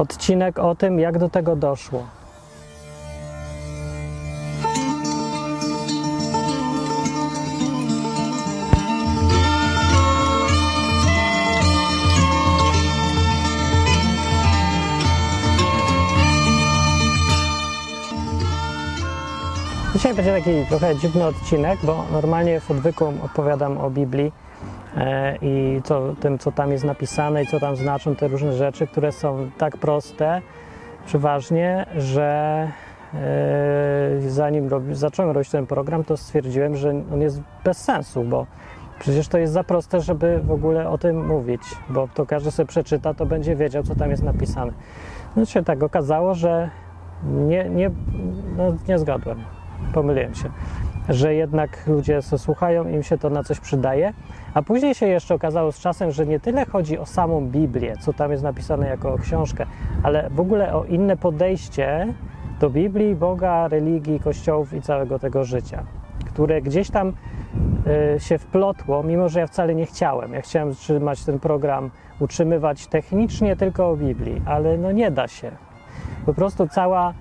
odcinek o tym, jak do tego doszło. Dzisiaj będzie taki trochę dziwny odcinek, bo normalnie w odwyku opowiadam o Biblii i co, tym, co tam jest napisane i co tam znaczą te różne rzeczy, które są tak proste przeważnie, że e, zanim zacząłem robić ten program, to stwierdziłem, że on jest bez sensu, bo przecież to jest za proste, żeby w ogóle o tym mówić, bo to każdy sobie przeczyta, to będzie wiedział, co tam jest napisane. No się tak okazało, że nie, nie, no, nie zgadłem pomyliłem się, że jednak ludzie słuchają, im się to na coś przydaje. A później się jeszcze okazało z czasem, że nie tyle chodzi o samą Biblię, co tam jest napisane jako książkę, ale w ogóle o inne podejście do Biblii, Boga, religii, kościołów i całego tego życia, które gdzieś tam y, się wplotło, mimo że ja wcale nie chciałem. Ja chciałem trzymać ten program, utrzymywać technicznie tylko o Biblii, ale no nie da się. Po prostu cała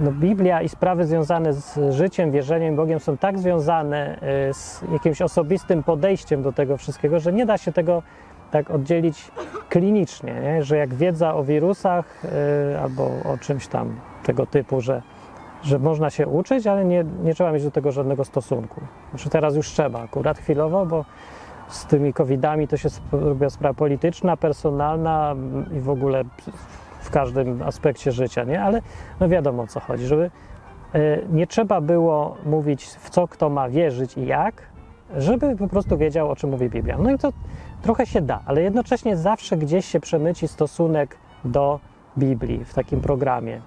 no, Biblia i sprawy związane z życiem, wierzeniem Bogiem są tak związane y, z jakimś osobistym podejściem do tego wszystkiego, że nie da się tego tak oddzielić klinicznie, nie? że jak wiedza o wirusach yy, albo o czymś tam tego typu, że, że można się uczyć, ale nie, nie trzeba mieć do tego żadnego stosunku. Znaczy teraz już trzeba, akurat chwilowo, bo z tymi covidami to się robiła sprawa polityczna, personalna i w ogóle w każdym aspekcie życia, nie? Ale no wiadomo o co chodzi, żeby e, nie trzeba było mówić w co kto ma wierzyć i jak, żeby po prostu wiedział o czym mówi Biblia. No i to trochę się da, ale jednocześnie zawsze gdzieś się przemyci stosunek do Biblii w takim programie.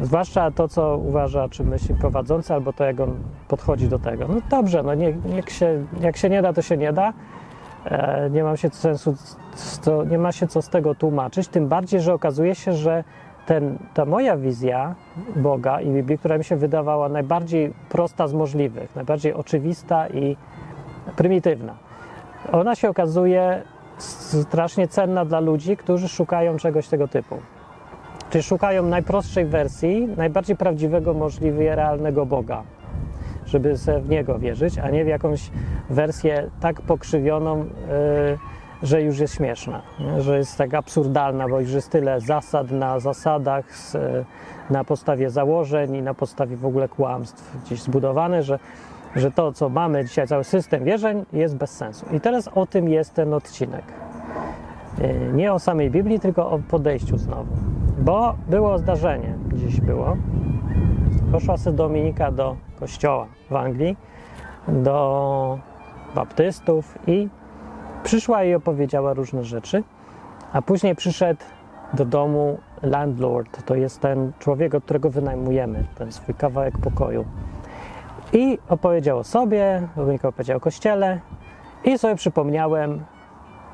Zwłaszcza to, co uważa, czy myśli prowadzący, albo to, jak on podchodzi do tego. No dobrze, no nie, niech się, jak się nie da, to się nie da. E, nie ma się sensu, nie ma się co z tego tłumaczyć, tym bardziej, że okazuje się, że ten, ta moja wizja Boga i Biblii, która mi się wydawała najbardziej prosta z możliwych, najbardziej oczywista i prymitywna, ona się okazuje strasznie cenna dla ludzi, którzy szukają czegoś tego typu. Czyli szukają najprostszej wersji, najbardziej prawdziwego, możliwie realnego Boga żeby sobie w niego wierzyć, a nie w jakąś wersję tak pokrzywioną, yy, że już jest śmieszna, że jest tak absurdalna, bo już jest tyle zasad na zasadach, z, na podstawie założeń i na podstawie w ogóle kłamstw gdzieś zbudowane, że, że to, co mamy dzisiaj, cały system wierzeń jest bez sensu. I teraz o tym jest ten odcinek. Yy, nie o samej Biblii, tylko o podejściu znowu. Bo było zdarzenie, dziś było. Poszła sobie Dominika do kościoła w Anglii do baptystów i przyszła i opowiedziała różne rzeczy, a później przyszedł do domu landlord, to jest ten człowiek, od którego wynajmujemy ten swój kawałek pokoju. I opowiedział o sobie, Dominika opowiedział o kościele i sobie przypomniałem,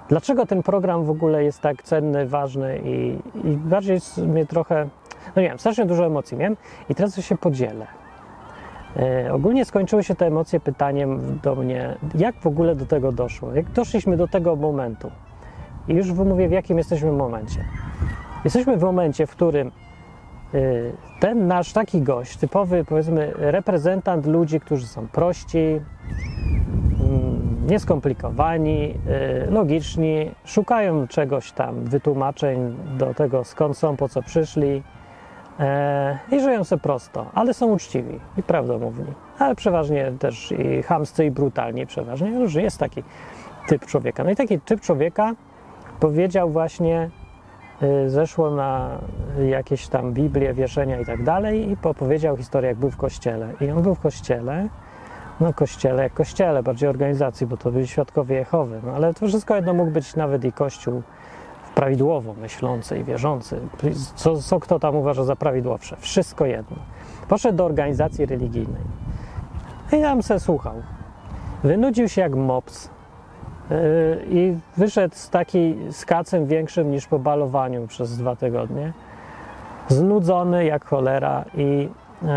dlaczego ten program w ogóle jest tak cenny, ważny i, i bardziej mnie trochę, no nie wiem, strasznie dużo emocji miałem i teraz się podzielę. E, ogólnie skończyły się te emocje pytaniem do mnie, jak w ogóle do tego doszło, jak doszliśmy do tego momentu. I już mówię, w jakim jesteśmy momencie. Jesteśmy w momencie, w którym e, ten nasz taki gość, typowy, powiedzmy, reprezentant ludzi, którzy są prości, mm, nieskomplikowani, e, logiczni, szukają czegoś tam, wytłumaczeń do tego, skąd są, po co przyszli, i żyją sobie prosto, ale są uczciwi i prawdomówni, ale przeważnie też i chamscy i brutalni przeważnie, już jest taki typ człowieka. No i taki typ człowieka powiedział właśnie, y, zeszło na jakieś tam Biblię, wierzenia i tak dalej i opowiedział historię, jak był w kościele. I on był w kościele, no kościele jak kościele, bardziej organizacji, bo to byli świadkowie Jehowy, no ale to wszystko jedno mógł być nawet i kościół prawidłowo myślący i wierzący, co, co kto tam uważa za prawidłowsze, wszystko jedno. Poszedł do organizacji religijnej i tam se słuchał. Wynudził się jak mops yy, i wyszedł z taki skacem większym niż po balowaniu przez dwa tygodnie. Znudzony jak cholera i yy,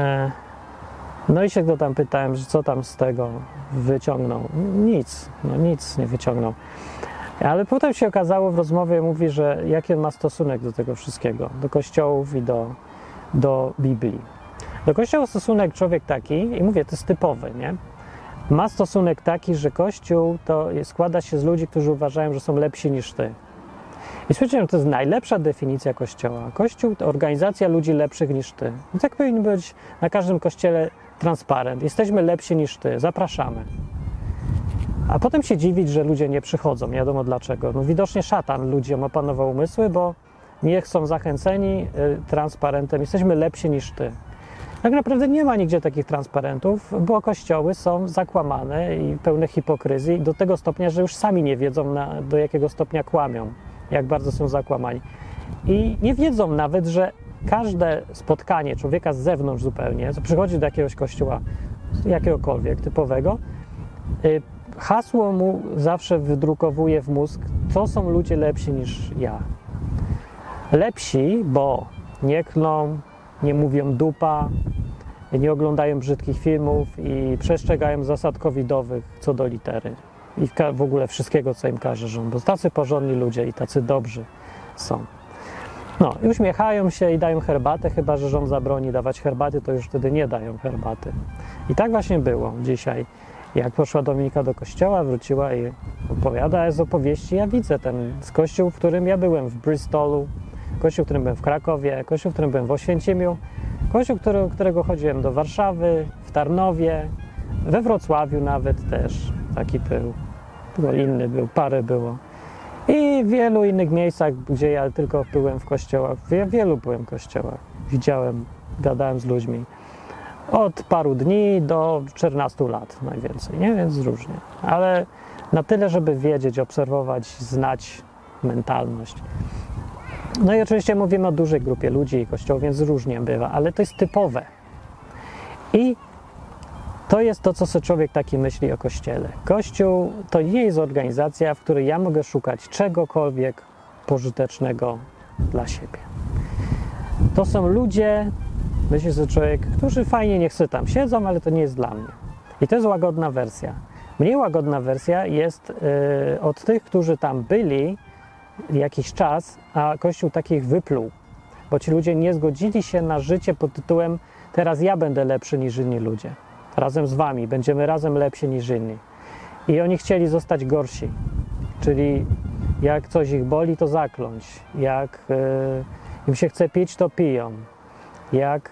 no i się go tam pytałem, że co tam z tego wyciągnął. Nic, no nic nie wyciągnął. Ale potem się okazało w rozmowie, mówi, że jaki ma stosunek do tego wszystkiego, do kościołów i do, do Biblii. Do kościoła stosunek człowiek taki, i mówię, to jest typowy, nie? Ma stosunek taki, że kościół to składa się z ludzi, którzy uważają, że są lepsi niż ty. I stwierdziłem, że to jest najlepsza definicja kościoła. Kościół to organizacja ludzi lepszych niż ty. I tak powinien być na każdym kościele transparent. Jesteśmy lepsi niż ty, zapraszamy. A potem się dziwić, że ludzie nie przychodzą. Nie wiadomo dlaczego. No widocznie szatan ludziom opanował umysły, bo niech są zachęceni y, transparentem. Jesteśmy lepsi niż ty. Tak naprawdę nie ma nigdzie takich transparentów, bo kościoły są zakłamane i pełne hipokryzji do tego stopnia, że już sami nie wiedzą, na, do jakiego stopnia kłamią, jak bardzo są zakłamani. I nie wiedzą nawet, że każde spotkanie człowieka z zewnątrz zupełnie, co przychodzi do jakiegoś kościoła, jakiegokolwiek typowego, y, hasło mu zawsze wydrukowuje w mózg, to są ludzie lepsi niż ja. Lepsi, bo nie klną, nie mówią dupa, nie oglądają brzydkich filmów i przestrzegają zasad covidowych co do litery. I w ogóle wszystkiego, co im każe rząd, bo tacy porządni ludzie i tacy dobrzy są. No i uśmiechają się i dają herbatę, chyba że rząd zabroni dawać herbaty, to już wtedy nie dają herbaty. I tak właśnie było dzisiaj. Jak poszła Dominika do kościoła, wróciła i opowiada z opowieści. Ja widzę ten z kościół, w którym ja byłem w Bristolu, kościół, w którym byłem w Krakowie, kościół, w którym byłem w Oświęcimiu, kościół, który, którego chodziłem do Warszawy, w Tarnowie, we Wrocławiu nawet też taki był. Tylko inny był, parę było. I w wielu innych miejscach, gdzie ja tylko byłem w kościołach, w wielu byłem w kościołach. Widziałem, gadałem z ludźmi. Od paru dni do 14 lat najwięcej, nie? Więc różnie. Ale na tyle, żeby wiedzieć, obserwować, znać mentalność. No i oczywiście mówimy o dużej grupie ludzi i kościołów, więc różnie bywa, ale to jest typowe. I to jest to, co sobie człowiek taki myśli o kościele. Kościół to nie jest organizacja, w której ja mogę szukać czegokolwiek pożytecznego dla siebie. To są ludzie, myśli sobie człowiek, którzy fajnie niech sobie tam siedzą, ale to nie jest dla mnie. I to jest łagodna wersja. Mniej łagodna wersja jest yy, od tych, którzy tam byli jakiś czas, a Kościół takich wypluł, bo ci ludzie nie zgodzili się na życie pod tytułem teraz ja będę lepszy niż inni ludzie. Razem z wami będziemy razem lepsi niż inni. I oni chcieli zostać gorsi, czyli jak coś ich boli, to zakląć. Jak yy, im się chce pić, to piją. Jak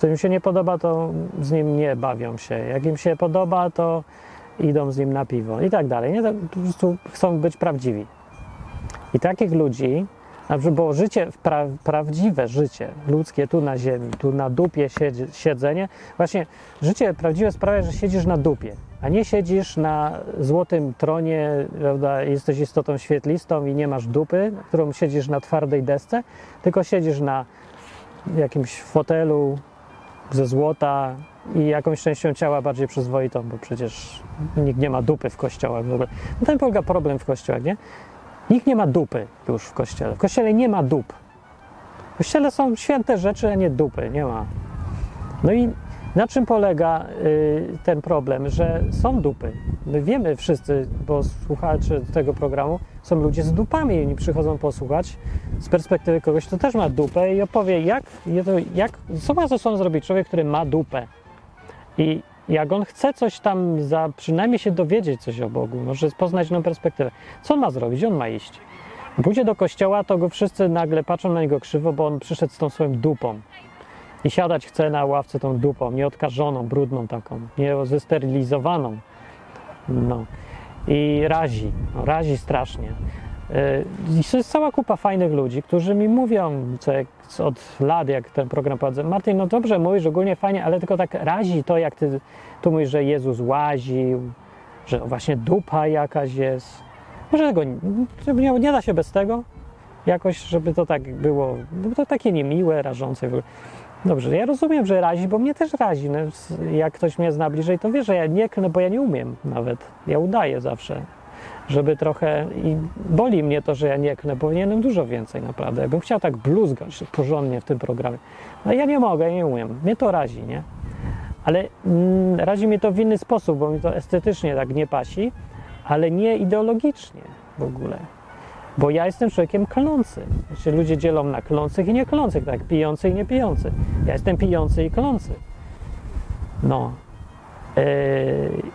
to im się nie podoba, to z nim nie bawią się. Jak im się podoba, to idą z nim na piwo i tak dalej. Nie, po prostu chcą być prawdziwi. I takich ludzi, bo życie, pra, prawdziwe życie ludzkie tu na ziemi, tu na dupie siedzi, siedzenie, właśnie życie prawdziwe sprawia, że siedzisz na dupie, a nie siedzisz na złotym tronie, prawda, jesteś istotą świetlistą i nie masz dupy, którą siedzisz na twardej desce, tylko siedzisz na jakimś fotelu ze złota i jakąś częścią ciała bardziej przyzwoitą, bo przecież nikt nie ma dupy w kościołach w ogóle. No ten polega problem w kościołach, nie? Nikt nie ma dupy już w kościele. W kościele nie ma dup. W kościele są święte rzeczy, a nie dupy. Nie ma. No i na czym polega y, ten problem, że są dupy? My wiemy wszyscy, bo słuchacze tego programu są ludzie z dupami oni przychodzą posłuchać z perspektywy kogoś, kto też ma dupę i opowie, jak, jak co ma ze sobą zrobić człowiek, który ma dupę. I jak on chce coś tam, za, przynajmniej się dowiedzieć coś o Bogu, może poznać nową perspektywę, co on ma zrobić? On ma iść. Pójdzie do kościoła, to go wszyscy nagle patrzą na niego krzywo, bo on przyszedł z tą swoją dupą. I siadać chce na ławce tą dupą, nieodkażoną, brudną taką, nie zesterylizowaną. No. I razi, no, razi strasznie. I to jest cała kupa fajnych ludzi, którzy mi mówią co jak, od lat, jak ten program prowadzę. Martin, no dobrze mówisz, ogólnie fajnie, ale tylko tak razi to, jak ty tu mówisz, że Jezus łaził, że właśnie dupa jakaś jest. Może tego nie, nie da się bez tego jakoś, żeby to tak było, bo to takie niemiłe, rażące. Dobrze, ja rozumiem, że razi, bo mnie też razi. No, jak ktoś mnie zna bliżej, to wie, że ja nie klnę, bo ja nie umiem nawet. Ja udaję zawsze żeby trochę i boli mnie to, że ja nie knę, powinienem dużo więcej naprawdę. Ja bym chciał tak bluzgać porządnie w tym programie. No ja nie mogę, nie umiem. Mnie to razi, nie? Ale mm, razi mnie to w inny sposób, bo mi to estetycznie tak nie pasi, ale nie ideologicznie w ogóle. Bo ja jestem człowiekiem klącym. Się ludzie dzielą na klących i nie klących, tak, pijący i nie pijący. Ja jestem pijący i klący. No. Yy,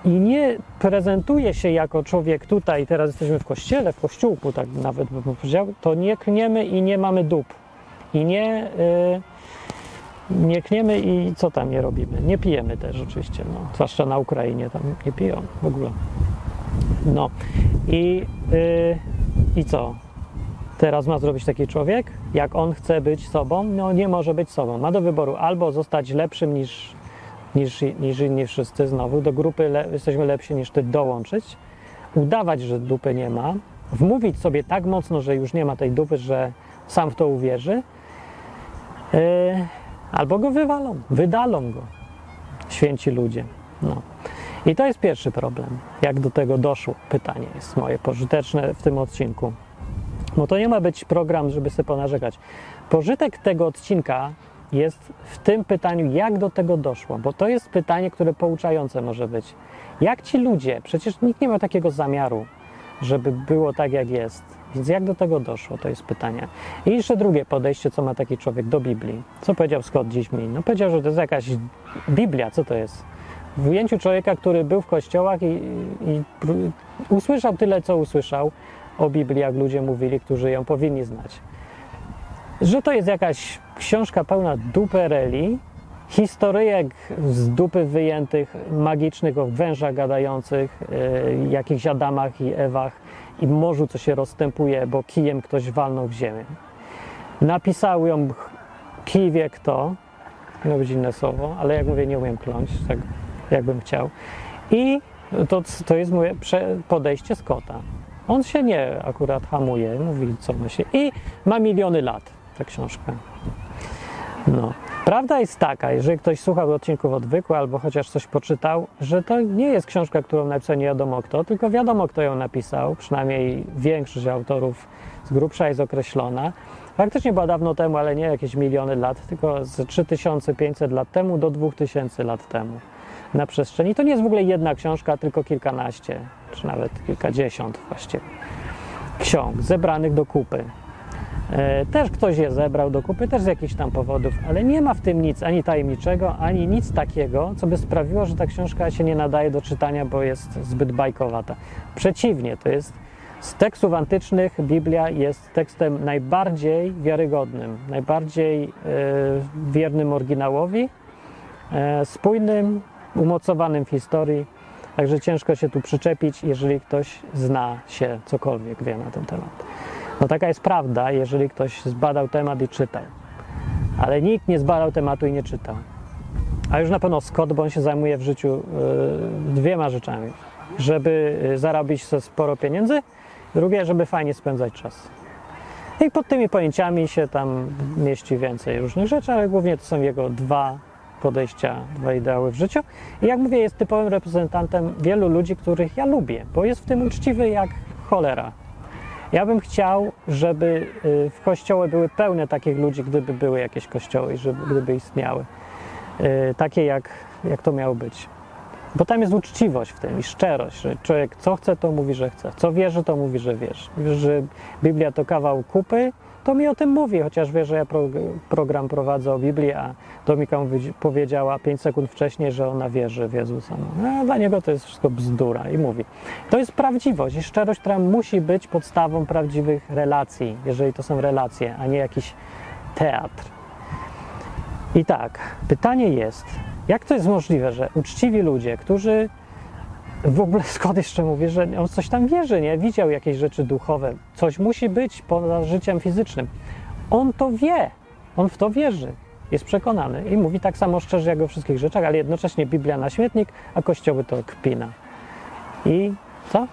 I nie prezentuję się jako człowiek tutaj, teraz jesteśmy w kościele, w kościółku, tak nawet bym powiedział, to nie klniemy i nie mamy dup. I nie, yy, nie kniemy i co tam nie robimy. Nie pijemy też oczywiście, no. zwłaszcza na Ukrainie, tam nie piją w ogóle. No i, yy, i co? Teraz ma zrobić taki człowiek? Jak on chce być sobą? No nie może być sobą. Ma do wyboru albo zostać lepszym niż, niż, niż inni wszyscy znowu, do grupy le, jesteśmy lepsi niż ty dołączyć, udawać, że dupy nie ma, wmówić sobie tak mocno, że już nie ma tej dupy, że sam w to uwierzy, yy, albo go wywalą, wydalą go święci ludzie. No. I to jest pierwszy problem. Jak do tego doszło? Pytanie jest moje pożyteczne w tym odcinku. Bo to nie ma być program, żeby sobie ponarzekać. Pożytek tego odcinka jest w tym pytaniu, jak do tego doszło, bo to jest pytanie, które pouczające może być. Jak ci ludzie, przecież nikt nie ma takiego zamiaru, żeby było tak, jak jest. Więc jak do tego doszło, to jest pytanie. I jeszcze drugie podejście, co ma taki człowiek do Biblii. Co powiedział Scott dziś mi? No powiedział, że to jest jakaś Biblia, co to jest? W ujęciu człowieka, który był w kościołach i, i, usłyszał tyle, co usłyszał o Biblii, jak ludzie mówili, którzy ją powinni znać. Że to jest jakaś książka pełna dupereli, historyjek z dupy wyjętych, magicznych o wężach gadających, yy, jakichś Adamach i Ewach i morzu, co się rozstępuje, bo kijem ktoś walnął w ziemię. Napisał ją kij wie kto, miało być inne słowo, ale jak mówię, nie umiem kląć, tak jakbym chciał. I to, to jest moje podejście Scotta. On się nie akurat hamuje, mówi co myśli. I ma miliony lat ta książka. No. Prawda jest taka, jeżeli ktoś słuchał odcinków odwykły albo chociaż coś poczytał, że to nie jest książka, którą napisał nie wiadomo kto, tylko wiadomo kto ją napisał, przynajmniej większość autorów z grubsza jest określona. Faktycznie była dawno temu, ale nie jakieś miliony lat, tylko z 3500 lat temu do 2000 lat temu na przestrzeni. To nie jest w ogóle jedna książka, tylko kilkanaście, czy nawet kilkadziesiąt właściwie ksiąg zebranych do kupy. E, też ktoś je zebrał do kupy, też z jakichś tam powodów, ale nie ma w tym nic ani tajemniczego, ani nic takiego, co by sprawiło, że ta książka się nie nadaje do czytania, bo jest zbyt bajkowata. Przeciwnie, to jest z tekstów antycznych Biblia jest tekstem najbardziej wiarygodnym, najbardziej e, wiernym oryginałowi, e, spójnym, umocowanym w historii, także ciężko się tu przyczepić, jeżeli ktoś zna się cokolwiek wie na ten temat. No taka jest prawda, jeżeli ktoś zbadał temat i czytał. Ale nikt nie zbadał tematu i nie czytał. A już na pewno Scott, bo on się zajmuje w życiu yy, dwiema rzeczami. Żeby y, zarobić sporo pieniędzy, drugie, żeby fajnie spędzać czas. I pod tymi pojęciami się tam mieści więcej różnych rzeczy, ale głównie to są jego dwa podejścia, dwa ideały w życiu. I jak mówię, jest typowym reprezentantem wielu ludzi, których ja lubię, bo jest w tym uczciwy jak cholera. Ja bym chciał, żeby y, w kościoły były pełne takich ludzi, gdyby były jakieś kościoły, żeby, gdyby istniały. Y, takie jak, jak to miało być. Bo tam jest uczciwość w tym i szczerość, że człowiek co chce, to mówi, że chce. Co wierzy, to mówi, że wierzy. Że Biblia to kawał kupy, to mi o tym mówi, chociaż wie, że ja pro, program prowadzę o Biblii, a Domika powiedziała 5 sekund wcześniej, że ona wierzy w Jezusa. No, dla niego to jest wszystko bzdura i mówi. To jest prawdziwość i szczerość, która musi być podstawą prawdziwych relacji, jeżeli to są relacje, a nie jakiś teatr. I tak, pytanie jest, jak to jest możliwe, że uczciwi ludzie, którzy w ogóle skąd jeszcze mówię, że on coś tam wierzy, nie? Widział jakieś rzeczy duchowe. Coś musi być poza życiem fizycznym. On to wie. On w to wierzy. Jest przekonany i mówi tak samo szczerze jak o wszystkich rzeczach, ale jednocześnie Biblia na śmietnik, a kościoły to kpina. I co?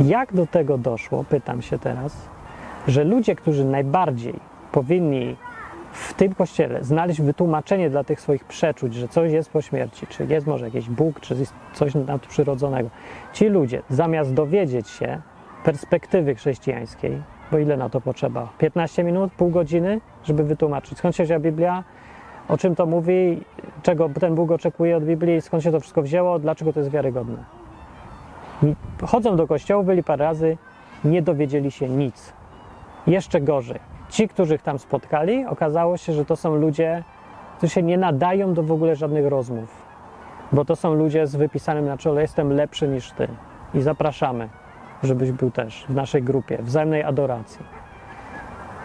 Jak do tego doszło, pytam się teraz, że ludzie, którzy najbardziej powinni w tym kościele znaleźć wytłumaczenie dla tych swoich przeczuć, że coś jest po śmierci, czy jest może jakiś Bóg, czy coś nadprzyrodzonego. Ci ludzie, zamiast dowiedzieć się perspektywy chrześcijańskiej, bo ile na to potrzeba? 15 minut, pół godziny, żeby wytłumaczyć, skąd się wzięła Biblia, o czym to mówi, czego ten Bóg oczekuje od Biblii, skąd się to wszystko wzięło, dlaczego to jest wiarygodne. Chodzą do kościoła, byli parę razy, nie dowiedzieli się nic. Jeszcze gorzej. Ci, których tam spotkali, okazało się, że to są ludzie, którzy się nie nadają do w ogóle żadnych rozmów. Bo to są ludzie z wypisanym na czole, jestem lepszy niż ty. I zapraszamy, żebyś był też w naszej grupie, wzajemnej adoracji.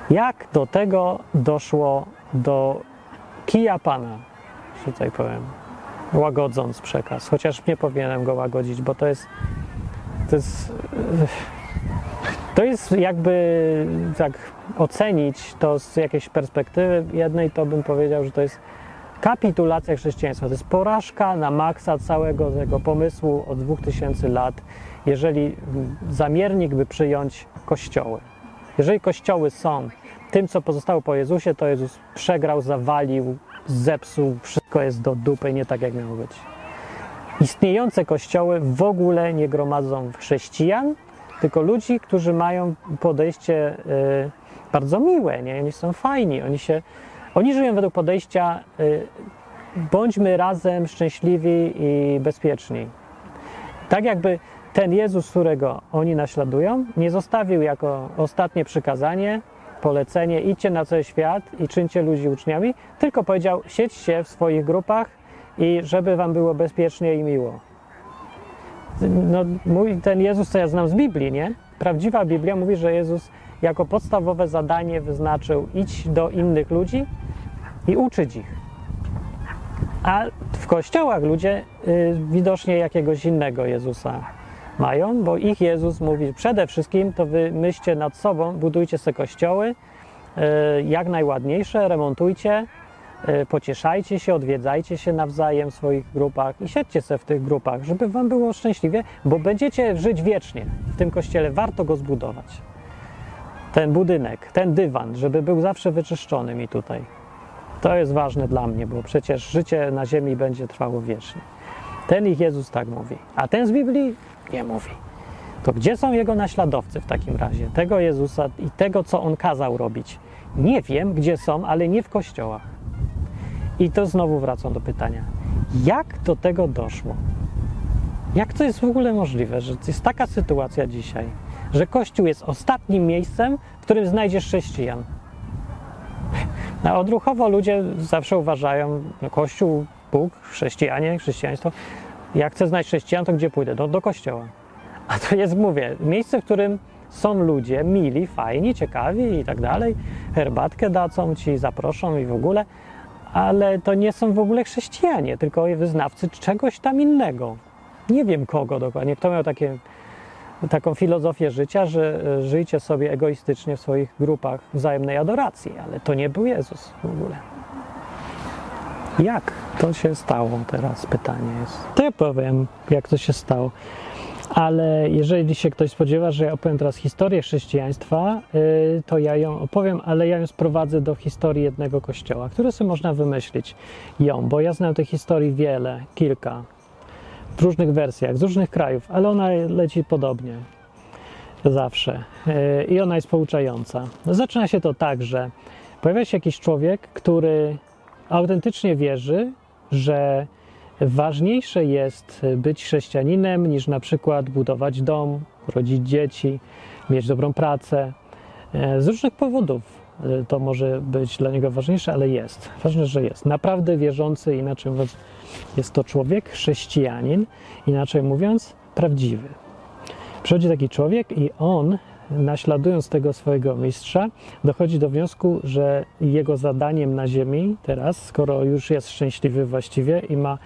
Jak do tego doszło do kija Pana, że tutaj powiem, łagodząc przekaz, chociaż nie powinienem go łagodzić, bo to jest to jest to jest jakby tak ocenić to z jakiejś perspektywy jednej, to bym powiedział, że to jest kapitulacja chrześcijaństwa. To jest porażka na maksa całego tego pomysłu od 2000 lat, jeżeli zamiernik by przyjąć kościoły. Jeżeli kościoły są tym, co pozostało po Jezusie, to Jezus przegrał, zawalił, zepsuł, wszystko jest do dupy, nie tak jak miało być. Istniejące kościoły w ogóle nie gromadzą chrześcijan, tylko ludzi, którzy mają podejście y, bardzo miłe, nie? oni są fajni, oni się, oni żyją według podejścia y, bądźmy razem szczęśliwi i bezpieczni. Tak jakby ten Jezus, którego oni naśladują, nie zostawił jako ostatnie przykazanie, polecenie, idźcie na cały świat i czyńcie ludzi uczniami, tylko powiedział, siedźcie w swoich grupach i żeby wam było bezpiecznie i miło. No, mój, ten Jezus, co ja znam z Biblii, nie? Prawdziwa Biblia mówi, że Jezus jako podstawowe zadanie wyznaczył idź do innych ludzi i uczyć ich. A w kościołach ludzie y, widocznie jakiegoś innego Jezusa mają, bo ich Jezus mówi przede wszystkim to wy myślcie nad sobą, budujcie sobie kościoły y, jak najładniejsze, remontujcie, pocieszajcie się, odwiedzajcie się nawzajem w swoich grupach i siedźcie sobie w tych grupach, żeby wam było szczęśliwie, bo będziecie żyć wiecznie w tym kościele, warto go zbudować. Ten budynek, ten dywan, żeby był zawsze wyczyszczony mi tutaj. To jest ważne dla mnie, bo przecież życie na ziemi będzie trwało wiecznie. Ten ich Jezus tak mówi, a ten z Biblii nie mówi. To gdzie są jego naśladowcy w takim razie? Tego Jezusa i tego, co on kazał robić. Nie wiem, gdzie są, ale nie w kościołach. I to znowu wracam do pytania: jak do tego doszło? Jak to jest w ogóle możliwe, że jest taka sytuacja dzisiaj, że Kościół jest ostatnim miejscem, w którym znajdziesz chrześcijan? A odruchowo ludzie zawsze uważają, no Kościół, Bóg, chrześcijanie, chrześcijaństwo. Jak chcę znaleźć chrześcijan, to gdzie pójdę? Do, do kościoła. A to jest, mówię, miejsce, w którym są ludzie mili, fajni, ciekawi i tak dalej. Herbatkę dadzą ci, zaproszą i w ogóle, ale to nie są w ogóle chrześcijanie, tylko wyznawcy czegoś tam innego. Nie wiem kogo dokładnie. Kto miał takie, taką filozofię życia, że żyjcie sobie egoistycznie w swoich grupach wzajemnej adoracji, ale to nie był Jezus w ogóle. Jak to się stało teraz? Pytanie jest. To ja powiem, jak to się stało. Ale jeżeli się ktoś spodziewa, że ja opowiem teraz historię chrześcijaństwa, yy, to ja ją opowiem, ale ja ją sprowadzę do historii jednego kościoła, które sobie można wymyślić ją, bo ja znam tych historii wiele, kilka, w różnych wersjach, z różnych krajów, ale ona leci podobnie zawsze yy, i ona jest pouczająca. Zaczyna się to tak, że pojawia się jakiś człowiek, który autentycznie wierzy, że ważniejsze jest być chrześcijaninem niż na przykład budować dom, rodzić dzieci, mieć dobrą pracę. Z różnych powodów to może być dla niego ważniejsze, ale jest. Ważne, że jest. Naprawdę wierzący, inaczej mówiąc, jest to człowiek, chrześcijanin, inaczej mówiąc, prawdziwy. Przychodzi taki człowiek i on naśladując tego swojego mistrza, dochodzi do wniosku, że jego zadaniem na ziemi teraz, skoro już jest szczęśliwy właściwie i ma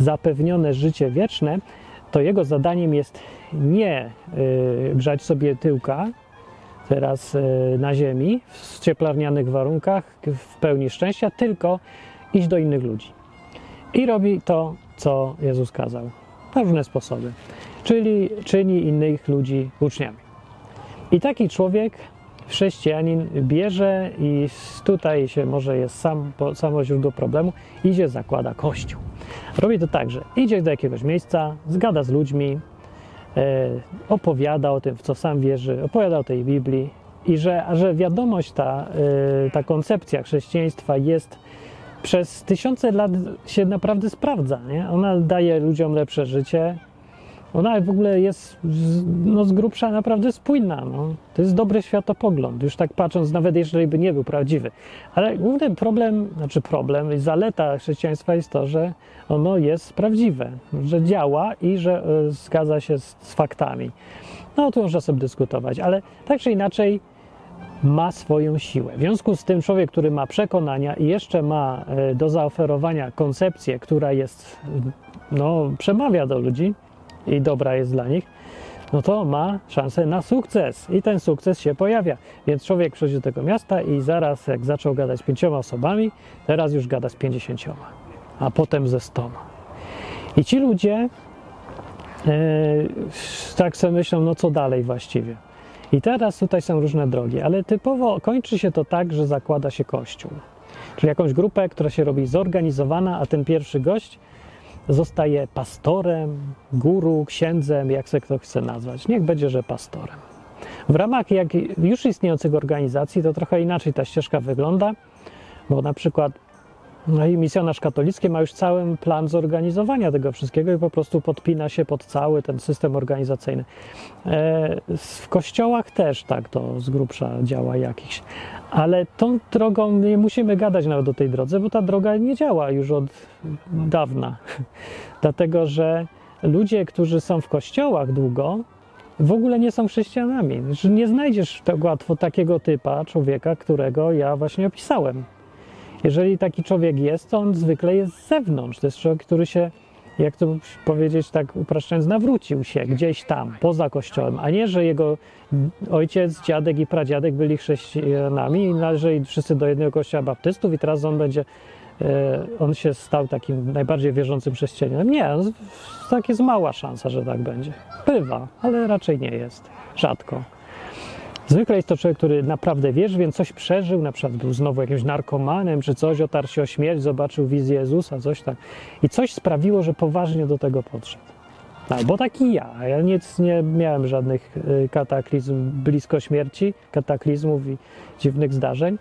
zapewnione życie wieczne, to jego zadaniem jest nie y, grzać sobie tyłka teraz y, na ziemi w cieplarnianych warunkach, w pełni szczęścia, tylko iść do innych ludzi. I robi to, co Jezus kazał, na różne sposoby, czyli czyni innych ludzi uczniami. I taki człowiek, chrześcijanin, bierze i tutaj się może jest sam, samo źródło problemu, idzie, zakłada kościół. Robi to tak, że idzie do jakiegoś miejsca, zgada z ludźmi, e, opowiada o tym, w co sam wierzy, opowiada o tej Biblii i że, że wiadomość ta, e, ta koncepcja chrześcijaństwa jest przez tysiące lat się naprawdę sprawdza. Nie? Ona daje ludziom lepsze życie, Ona w ogóle jest no, z grubsza naprawdę spójna. No. To jest dobry światopogląd, już tak patrząc, nawet jeżeli by nie był prawdziwy. Ale główny problem, znaczy problem, i zaleta chrześcijaństwa jest to, że ono jest prawdziwe, że działa i że y, zgadza się z, z faktami. No tu można sobie dyskutować, ale tak czy inaczej ma swoją siłę. W związku z tym człowiek, który ma przekonania i jeszcze ma y, do zaoferowania koncepcję, która jest, no, przemawia do ludzi, i dobra jest dla nich, no to ma szansę na sukces i ten sukces się pojawia. Więc człowiek przychodzi do tego miasta i zaraz jak zaczął gadać pięcioma osobami, teraz już gada z pięćdziesięcioma, a potem ze stoma. I ci ludzie e, tak sobie myślą, no co dalej właściwie. I teraz tutaj są różne drogi, ale typowo kończy się to tak, że zakłada się kościół. Czyli jakąś grupę, która się robi zorganizowana, a ten pierwszy gość zostaje pastorem, guru, księdzem, jak se kto chce nazwać. Niech będzie, że pastorem. W ramach jak już istniejących organizacji to trochę inaczej ta ścieżka wygląda, bo na przykład no i misjonarz katolicki ma już cały plan zorganizowania tego wszystkiego i po prostu podpina się pod cały ten system organizacyjny. E, w kościołach też tak to z grubsza działa jakiś. Ale tą drogą nie musimy gadać nawet o tej drodze, bo ta droga nie działa już od dawna. Dlatego, że ludzie, którzy są w kościołach długo, w ogóle nie są chrześcijanami. Nie znajdziesz tak łatwo takiego typa człowieka, którego ja właśnie opisałem. Jeżeli taki człowiek jest, to on zwykle jest z zewnątrz. To jest człowiek, który się, jak to powiedzieć tak upraszczając, nawrócił się gdzieś tam, poza kościołem, a nie, że jego ojciec, dziadek i pradziadek byli chrześcijanami i należeli wszyscy do jednego kościoła baptystów i teraz on będzie, e, on się stał takim najbardziej wierzącym chrześcijaninem. Nie, tak jest mała szansa, że tak będzie. Bywa, ale raczej nie jest. Rzadko. Zwykle jest to człowiek, który naprawdę wierzy, więc coś przeżył, na przykład był znowu jakimś narkomanem czy coś, otarł się o śmierć, zobaczył wizję Jezusa, coś tak. I coś sprawiło, że poważnie do tego podszedł. Albo taki ja. Ja nic nie miałem żadnych y, kataklizm blisko śmierci, kataklizmów i dziwnych zdarzeń.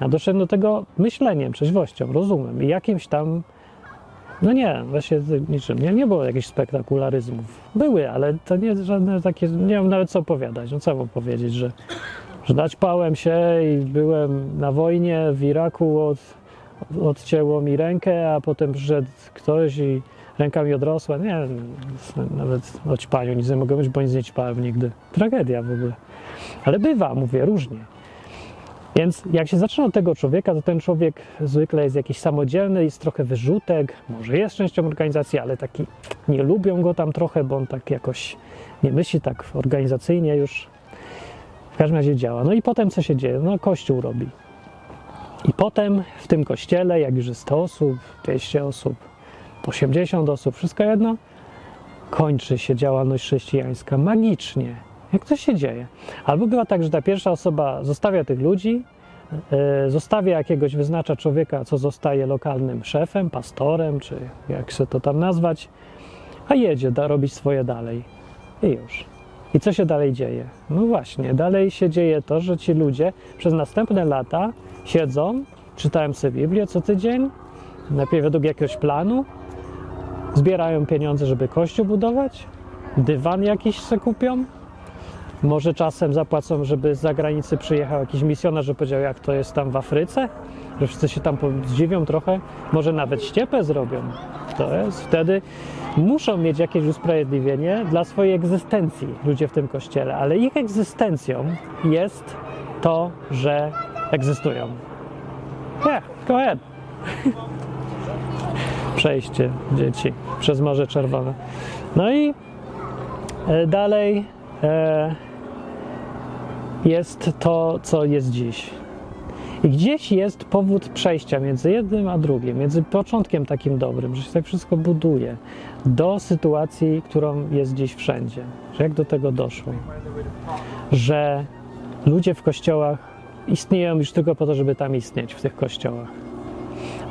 A doszedłem do tego myśleniem, trzeźwością, rozumem i jakimś tam no nie, właśnie niczym. Nie, nie było jakichś spektakularyzmów. Były, ale to nie żadne takie, nie mam nawet co opowiadać. No co mam powiedzieć, że, że naćpałem się i byłem na wojnie w Iraku, od, odcięło mi rękę, a potem przyszedł ktoś i ręka mi odrosła. Nie, nawet o ćpaniu nic nie mogę mówić, bo nic nie ćpałem nigdy. Tragedia w ogóle. Ale bywa, mówię, różnie. Więc jak się zaczyna od tego człowieka, to ten człowiek zwykle jest jakiś samodzielny, jest trochę wyrzutek, może jest częścią organizacji, ale taki nie lubią go tam trochę, bo on tak jakoś nie myśli tak organizacyjnie już. W każdym razie działa. No i potem co się dzieje? No kościół robi. I potem w tym kościele, jak już jest 100 osób, 200 osób, 80 osób, wszystko jedno, kończy się działalność chrześcijańska magicznie jak to się dzieje? Albo bywa tak, że ta pierwsza osoba zostawia tych ludzi, yy, zostawia jakiegoś, wyznacza człowieka, co zostaje lokalnym szefem, pastorem, czy jak się to tam nazwać, a jedzie da, robić swoje dalej. I już. I co się dalej dzieje? No właśnie, dalej się dzieje to, że ci ludzie przez następne lata siedzą, czytają sobie Biblię co tydzień, najpierw według jakiegoś planu, zbierają pieniądze, żeby kościół budować, dywan jakiś se kupią, może czasem zapłacą, żeby z zagranicy przyjechał jakiś misjonarz, że powiedział, jak to jest tam w Afryce, że wszyscy się tam zdziwią trochę, może nawet ściepę zrobią. To jest wtedy muszą mieć jakieś usprawiedliwienie dla swojej egzystencji ludzie w tym kościele, ale ich egzystencją jest to, że egzystują. Yeah, go ahead. Przejście dzieci przez Morze Czerwone. No i e, dalej. E, jest to, co jest dziś. I gdzieś jest powód przejścia między jednym a drugim, między początkiem takim dobrym, że się tak wszystko buduje, do sytuacji, którą jest dziś wszędzie. Że jak do tego doszło? Że ludzie w kościołach istnieją już tylko po to, żeby tam istnieć, w tych kościołach.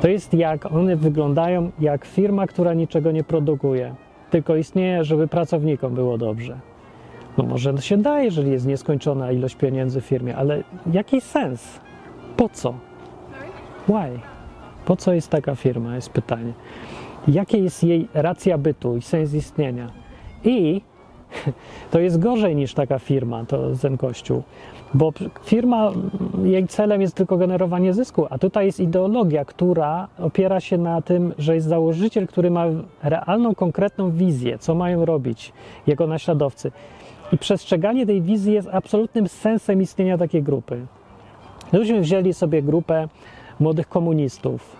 To jest jak one wyglądają jak firma, która niczego nie produkuje, tylko istnieje, żeby pracownikom było dobrze. No może się da, jeżeli jest nieskończona ilość pieniędzy w firmie, ale jaki sens? Po co? Why? Po co jest taka firma? Jest pytanie. Jakie jest jej racja bytu i sens istnienia? I to jest gorzej niż taka firma, to ten kościół, bo firma, jej celem jest tylko generowanie zysku, a tutaj jest ideologia, która opiera się na tym, że jest założyciel, który ma realną, konkretną wizję, co mają robić jego naśladowcy. I przestrzeganie tej wizji jest absolutnym sensem istnienia takiej grupy. Gdybyśmy wzięli sobie grupę młodych komunistów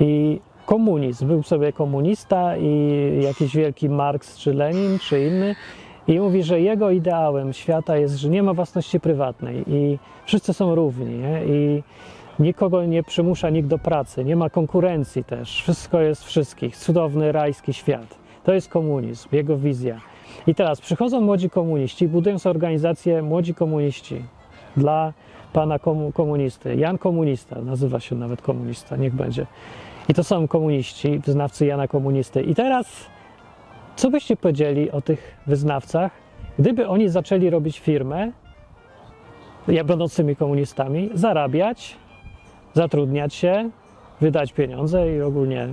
i komunizm, był sobie komunista i jakiś wielki Marks czy Lenin czy inny i mówi, że jego ideałem świata jest, że nie ma własności prywatnej i wszyscy są równi nie? i nikogo nie przymusza nikt do pracy, nie ma konkurencji też, wszystko jest wszystkich, cudowny rajski świat. To jest komunizm, jego wizja. I teraz przychodzą młodzi komuniści, budują sobie organizację Młodzi Komuniści dla pana komunisty. Jan Komunista, nazywa się nawet komunista, niech będzie. I to są komuniści, wyznawcy Jana Komunisty. I teraz, co byście powiedzieli o tych wyznawcach, gdyby oni zaczęli robić firmę, ja będącymi komunistami, zarabiać, zatrudniać się, wydać pieniądze i ogólnie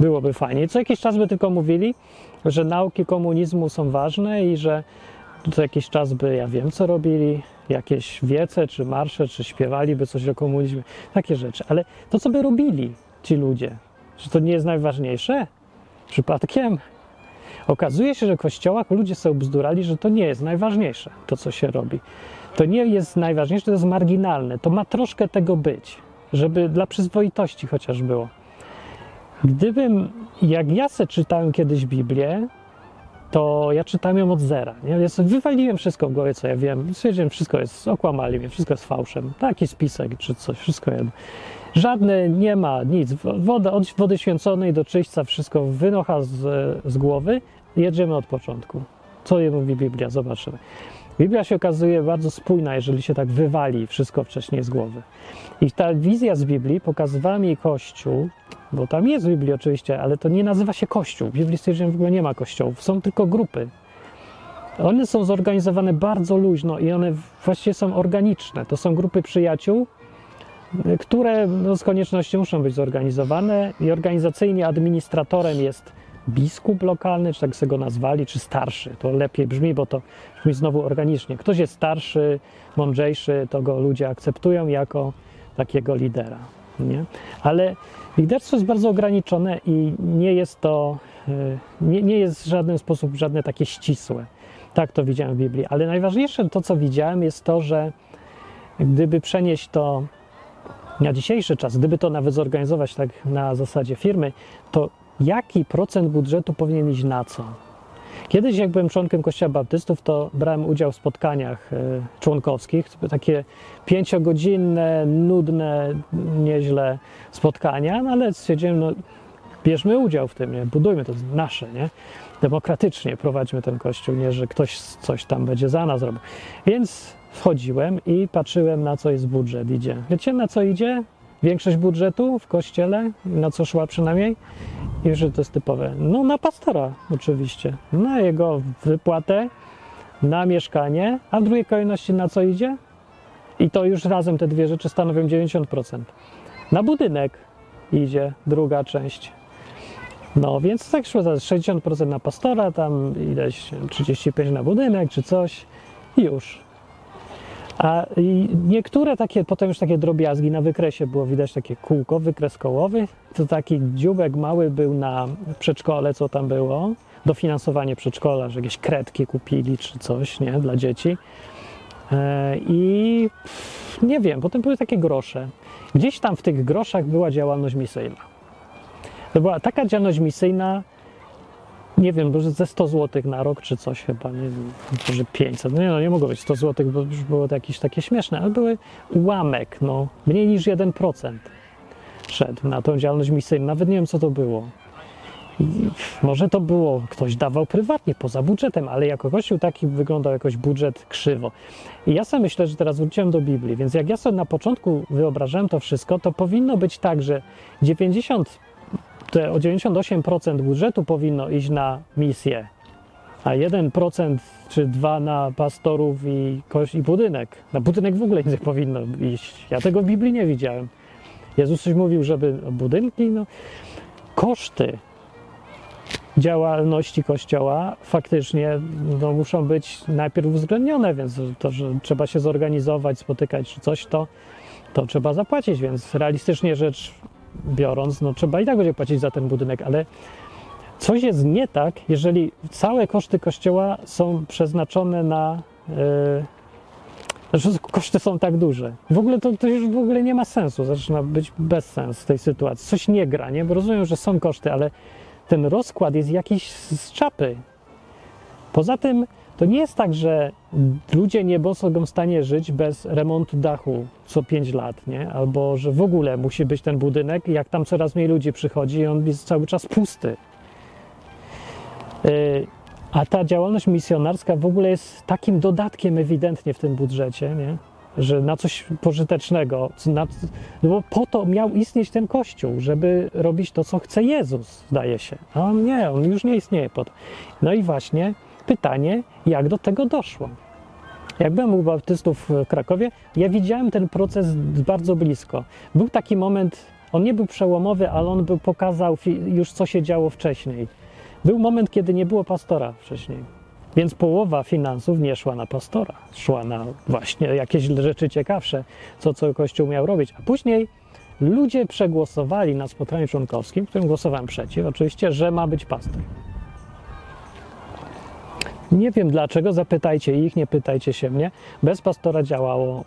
byłoby fajnie. Co jakiś czas by tylko mówili, że nauki komunizmu są ważne i że co jakiś czas by, ja wiem, co robili, jakieś wiece, czy marsze, czy śpiewaliby coś o komunizmie, takie rzeczy. Ale to, co by robili ci ludzie, że to nie jest najważniejsze? Przypadkiem? Okazuje się, że w kościołach ludzie sobie bzdurali, że to nie jest najważniejsze, to co się robi. To nie jest najważniejsze, to jest marginalne. To ma troszkę tego być, żeby dla przyzwoitości chociaż było. Gdybym, jak ja se czytałem kiedyś Biblię, to ja czytałem ją od zera. Nie? Ja sobie wywaliłem wszystko w głowie, co ja wiem. Stwierdziłem, wszystko jest, okłamali mnie, wszystko jest fałszem. Taki spisek czy coś, wszystko jedno. Żadne, nie ma nic. Woda, od wody święconej do czyśćca wszystko wynocha z, z głowy. Jedziemy od początku. Co je mówi Biblia? Zobaczymy. Biblia się okazuje bardzo spójna, jeżeli się tak wywali wszystko wcześniej z głowy. I ta wizja z Biblii pokazywała mi Kościół, bo tam jest w Biblii oczywiście, ale to nie nazywa się Kościół. W Biblii stwierdziłem w ogóle nie ma kościołów, są tylko grupy. One są zorganizowane bardzo luźno i one właściwie są organiczne. To są grupy przyjaciół, które no, z konieczności muszą być zorganizowane i organizacyjnie administratorem jest biskup lokalny, czy tak sobie go nazwali, czy starszy. To lepiej brzmi, bo to brzmi znowu organicznie. Ktoś jest starszy, mądrzejszy, to go ludzie akceptują jako takiego lidera. Nie? Ale liderstwo jest bardzo ograniczone i nie jest to, y, nie, nie jest w żaden sposób żadne takie ścisłe. Tak to widziałem w Biblii. Ale najważniejsze to, co widziałem, jest to, że gdyby przenieść to na dzisiejszy czas, gdyby to nawet zorganizować tak na zasadzie firmy, to jaki procent budżetu powinien iść na co? Kiedyś, jak byłem członkiem Kościoła Baptystów, to brałem udział w spotkaniach e, członkowskich, takie pięciogodzinne, nudne, nieźle spotkania, no ale stwierdziłem, no bierzmy udział w tym, nie? budujmy to nasze, nie? demokratycznie prowadźmy ten kościół, nie, że ktoś coś tam będzie za nas robił. Więc wchodziłem i patrzyłem, na co jest budżet idzie. Wiecie, na co idzie? Większość budżetu w kościele, na co szła przynajmniej, i że to jest typowe. No na pastora oczywiście, na jego wypłatę, na mieszkanie, a w drugiej kolejności na co idzie? I to już razem te dwie rzeczy stanowią 90%. Na budynek idzie druga część. No więc tak szło 60% na pastora, tam ileś 35 na budynek czy coś i już. A niektóre takie, potem już takie drobiazgi na wykresie było widać takie kółko, wykres kołowy. To taki dziubek mały był na przedszkole, co tam było. Dofinansowanie przedszkola, że jakieś kredki kupili czy coś, nie, dla dzieci. E, I nie wiem, potem były takie grosze. Gdzieś tam w tych groszach była działalność misyjna. To była taka działalność misyjna, nie wiem, może ze 100 zł na rok czy coś chyba, nie wiem, może 500, no nie, no nie mogło być 100 zł, bo już było to jakieś takie śmieszne, ale były ułamek, no, mniej niż 1% szedł na tą działalność misyjną, nawet nie wiem co to było. I może to było, ktoś dawał prywatnie, poza budżetem, ale jako kościół taki wyglądał jakoś budżet krzywo. I ja sobie myślę, że teraz wróciłem do Biblii, więc jak ja sobie na początku wyobrażałem to wszystko, to powinno być tak, że 90 te o 98% budżetu powinno iść na misję, a 1% czy 2% na pastorów i, i budynek. Na budynek w ogóle nie powinno iść. Ja tego w Biblii nie widziałem. Jezus coś mówił, żeby budynki, no, koszty działalności Kościoła faktycznie no, muszą być najpierw uwzględnione, więc to, że trzeba się zorganizować, spotykać czy coś, to, to trzeba zapłacić, więc realistycznie rzecz biorąc, no trzeba i tak będzie płacić za ten budynek, ale coś jest nie tak, jeżeli całe koszty Kościoła są przeznaczone na... Yy, że koszty są tak duże. W ogóle to, to już w ogóle nie ma sensu, zaczyna być bez sensu w tej sytuacji. Coś nie gra, nie? Bo rozumiem, że są koszty, ale ten rozkład jest jakiś z czapy. Poza tym to nie jest tak, że ludzie nie mogą w stanie żyć bez remontu dachu co 5 lat, nie? Albo że w ogóle musi być ten budynek, jak tam coraz mniej ludzi przychodzi i on jest cały czas pusty. Yy, a ta działalność misjonarska w ogóle jest takim dodatkiem ewidentnie w tym budżecie, nie? że na coś pożytecznego, na, no bo po to miał istnieć ten kościół, żeby robić to, co chce Jezus, zdaje się. A on nie, on już nie istnieje po to. No i właśnie pytanie, jak do tego doszło. Jak byłem u baptystów w Krakowie, ja widziałem ten proces bardzo blisko. Był taki moment, on nie był przełomowy, ale on był, pokazał już, co się działo wcześniej. Był moment, kiedy nie było pastora wcześniej. Więc połowa finansów nie szła na pastora, szła na właśnie jakieś rzeczy ciekawsze, co, co Kościół miał robić. A później ludzie przegłosowali na spotkaniu członkowskim, w którym głosowałem przeciw, oczywiście, że ma być pastor. Nie wiem dlaczego, zapytajcie ich, nie pytajcie się mnie. Bez pastora działało,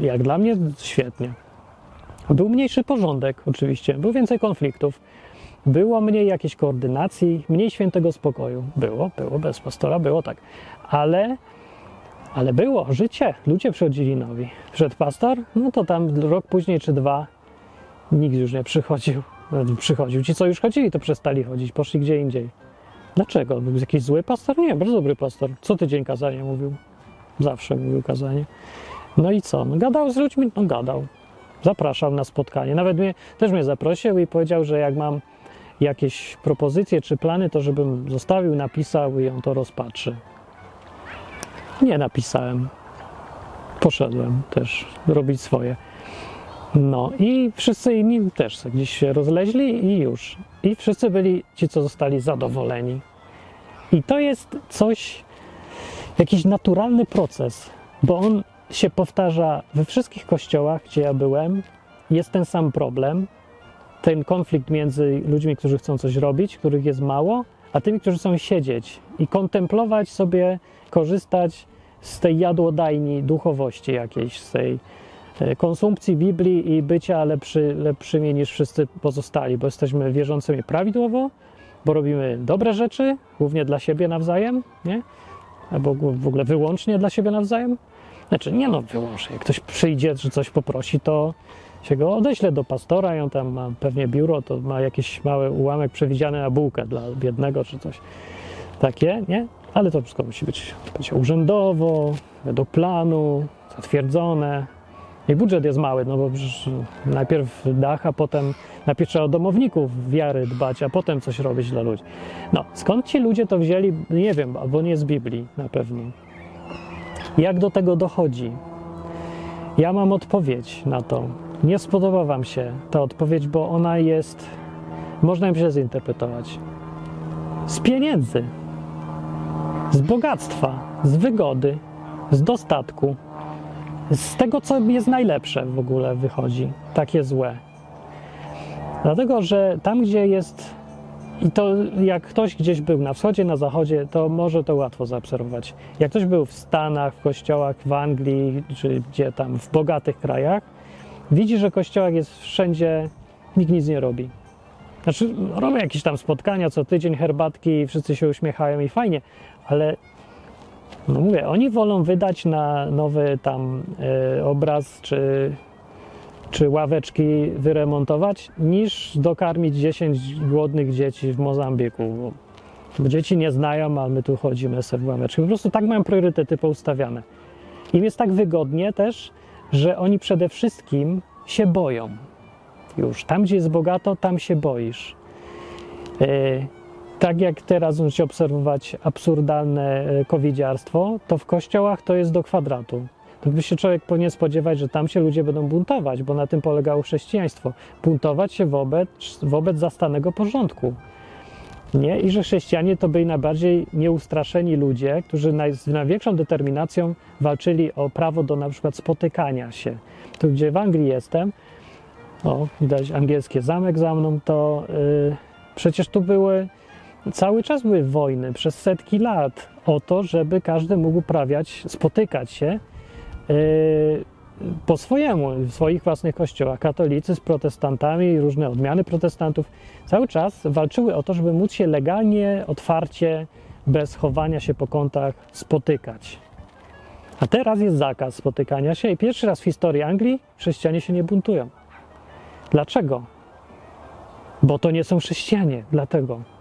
jak dla mnie, świetnie. Był mniejszy porządek, oczywiście, było więcej konfliktów było mniej jakiejś koordynacji, mniej świętego spokoju. Było, było, bez pastora było tak. Ale, ale było życie. Ludzie przychodzili nowi. Przed pastor, no to tam rok później czy dwa nikt już nie przychodził. Przychodził. Ci, co już chodzili, to przestali chodzić, poszli gdzie indziej. Dlaczego? Był jakiś zły pastor? Nie, bardzo dobry pastor. Co tydzień kazanie mówił. Zawsze mówił kazanie. No i co? No, gadał z ludźmi? No gadał. Zapraszał na spotkanie. Nawet mnie, też mnie zaprosił i powiedział, że jak mam jakieś propozycje czy plany, to żebym zostawił, napisał i on to rozpatrzy. Nie napisałem. Poszedłem też robić swoje. No i wszyscy inni też gdzieś się rozleźli i już. I wszyscy byli ci, co zostali zadowoleni. I to jest coś, jakiś naturalny proces, bo on się powtarza we wszystkich kościołach, gdzie ja byłem. Jest ten sam problem, ten konflikt między ludźmi, którzy chcą coś robić, których jest mało, a tymi, którzy chcą siedzieć i kontemplować sobie, korzystać z tej jadłodajni duchowości jakiejś, z tej konsumpcji Biblii i bycia lepszy, lepszymi niż wszyscy pozostali, bo jesteśmy wierzącymi prawidłowo, bo robimy dobre rzeczy, głównie dla siebie nawzajem, nie? Albo w ogóle wyłącznie dla siebie nawzajem. Znaczy, nie no, wyłącznie. Jak ktoś przyjdzie, czy coś poprosi, to się go odeślę do pastora i on tam ma pewnie biuro, to ma jakiś mały ułamek przewidziany na bułkę dla biednego czy coś. Takie, nie? Ale to wszystko musi być, być urzędowo, według planu, zatwierdzone. I budżet jest mały, no bo najpierw dach, a potem najpierw trzeba o domowników wiary dbać, a potem coś robić dla ludzi. No, skąd ci ludzie to wzięli? Nie wiem, albo nie z Biblii na pewno. Jak do tego dochodzi? Ja mam odpowiedź na to. Nie spodoba Wam się ta odpowiedź, bo ona jest, można ją źle zinterpretować. Z pieniędzy, z bogactwa, z wygody, z dostatku, z tego, co jest najlepsze w ogóle wychodzi, takie złe. Dlatego, że tam, gdzie jest, i to jak ktoś gdzieś był na wschodzie, na zachodzie, to może to łatwo zaobserwować. Jak ktoś był w Stanach, w kościołach, w Anglii, czy gdzie tam, w bogatych krajach, widzi, że kościołach jest wszędzie, nikt nic nie robi. Znaczy, robią jakieś tam spotkania co tydzień, herbatki, wszyscy się uśmiechają i fajnie, ale no mówię, oni wolą wydać na nowy tam y, obraz czy, czy ławeczki wyremontować, niż dokarmić 10 głodnych dzieci w Mozambiku. Bo dzieci nie znają, a my tu chodzimy sobie w ławeczki. Po prostu tak mają priorytety poustawiane. Im jest tak wygodnie też, że oni przede wszystkim się boją. Już tam, gdzie jest bogato, tam się boisz. Yy, tak jak teraz możecie obserwować absurdalne e, covidziarstwo, to w kościołach to jest do kwadratu. To by się człowiek powinien spodziewać, że tam się ludzie będą buntować, bo na tym polegało chrześcijaństwo. Buntować się wobec, wobec zastanego porządku. Nie? I że chrześcijanie to byli najbardziej nieustraszeni ludzie, którzy naj, z największą determinacją walczyli o prawo do na przykład spotykania się. Tu, gdzie w Anglii jestem, o, widać angielskie zamek za mną, to yy, przecież tu były, cały czas były wojny przez setki lat o to, żeby każdy mógł uprawiać, spotykać się yy, po swojemu, w swoich własnych kościołach. Katolicy z protestantami, różne odmiany protestantów cały czas walczyły o to, żeby móc się legalnie, otwarcie, bez chowania się po kątach spotykać. A teraz jest zakaz spotykania się i pierwszy raz w historii Anglii chrześcijanie się nie buntują. Dlaczego? Bo to nie są chrześcijanie, dlatego.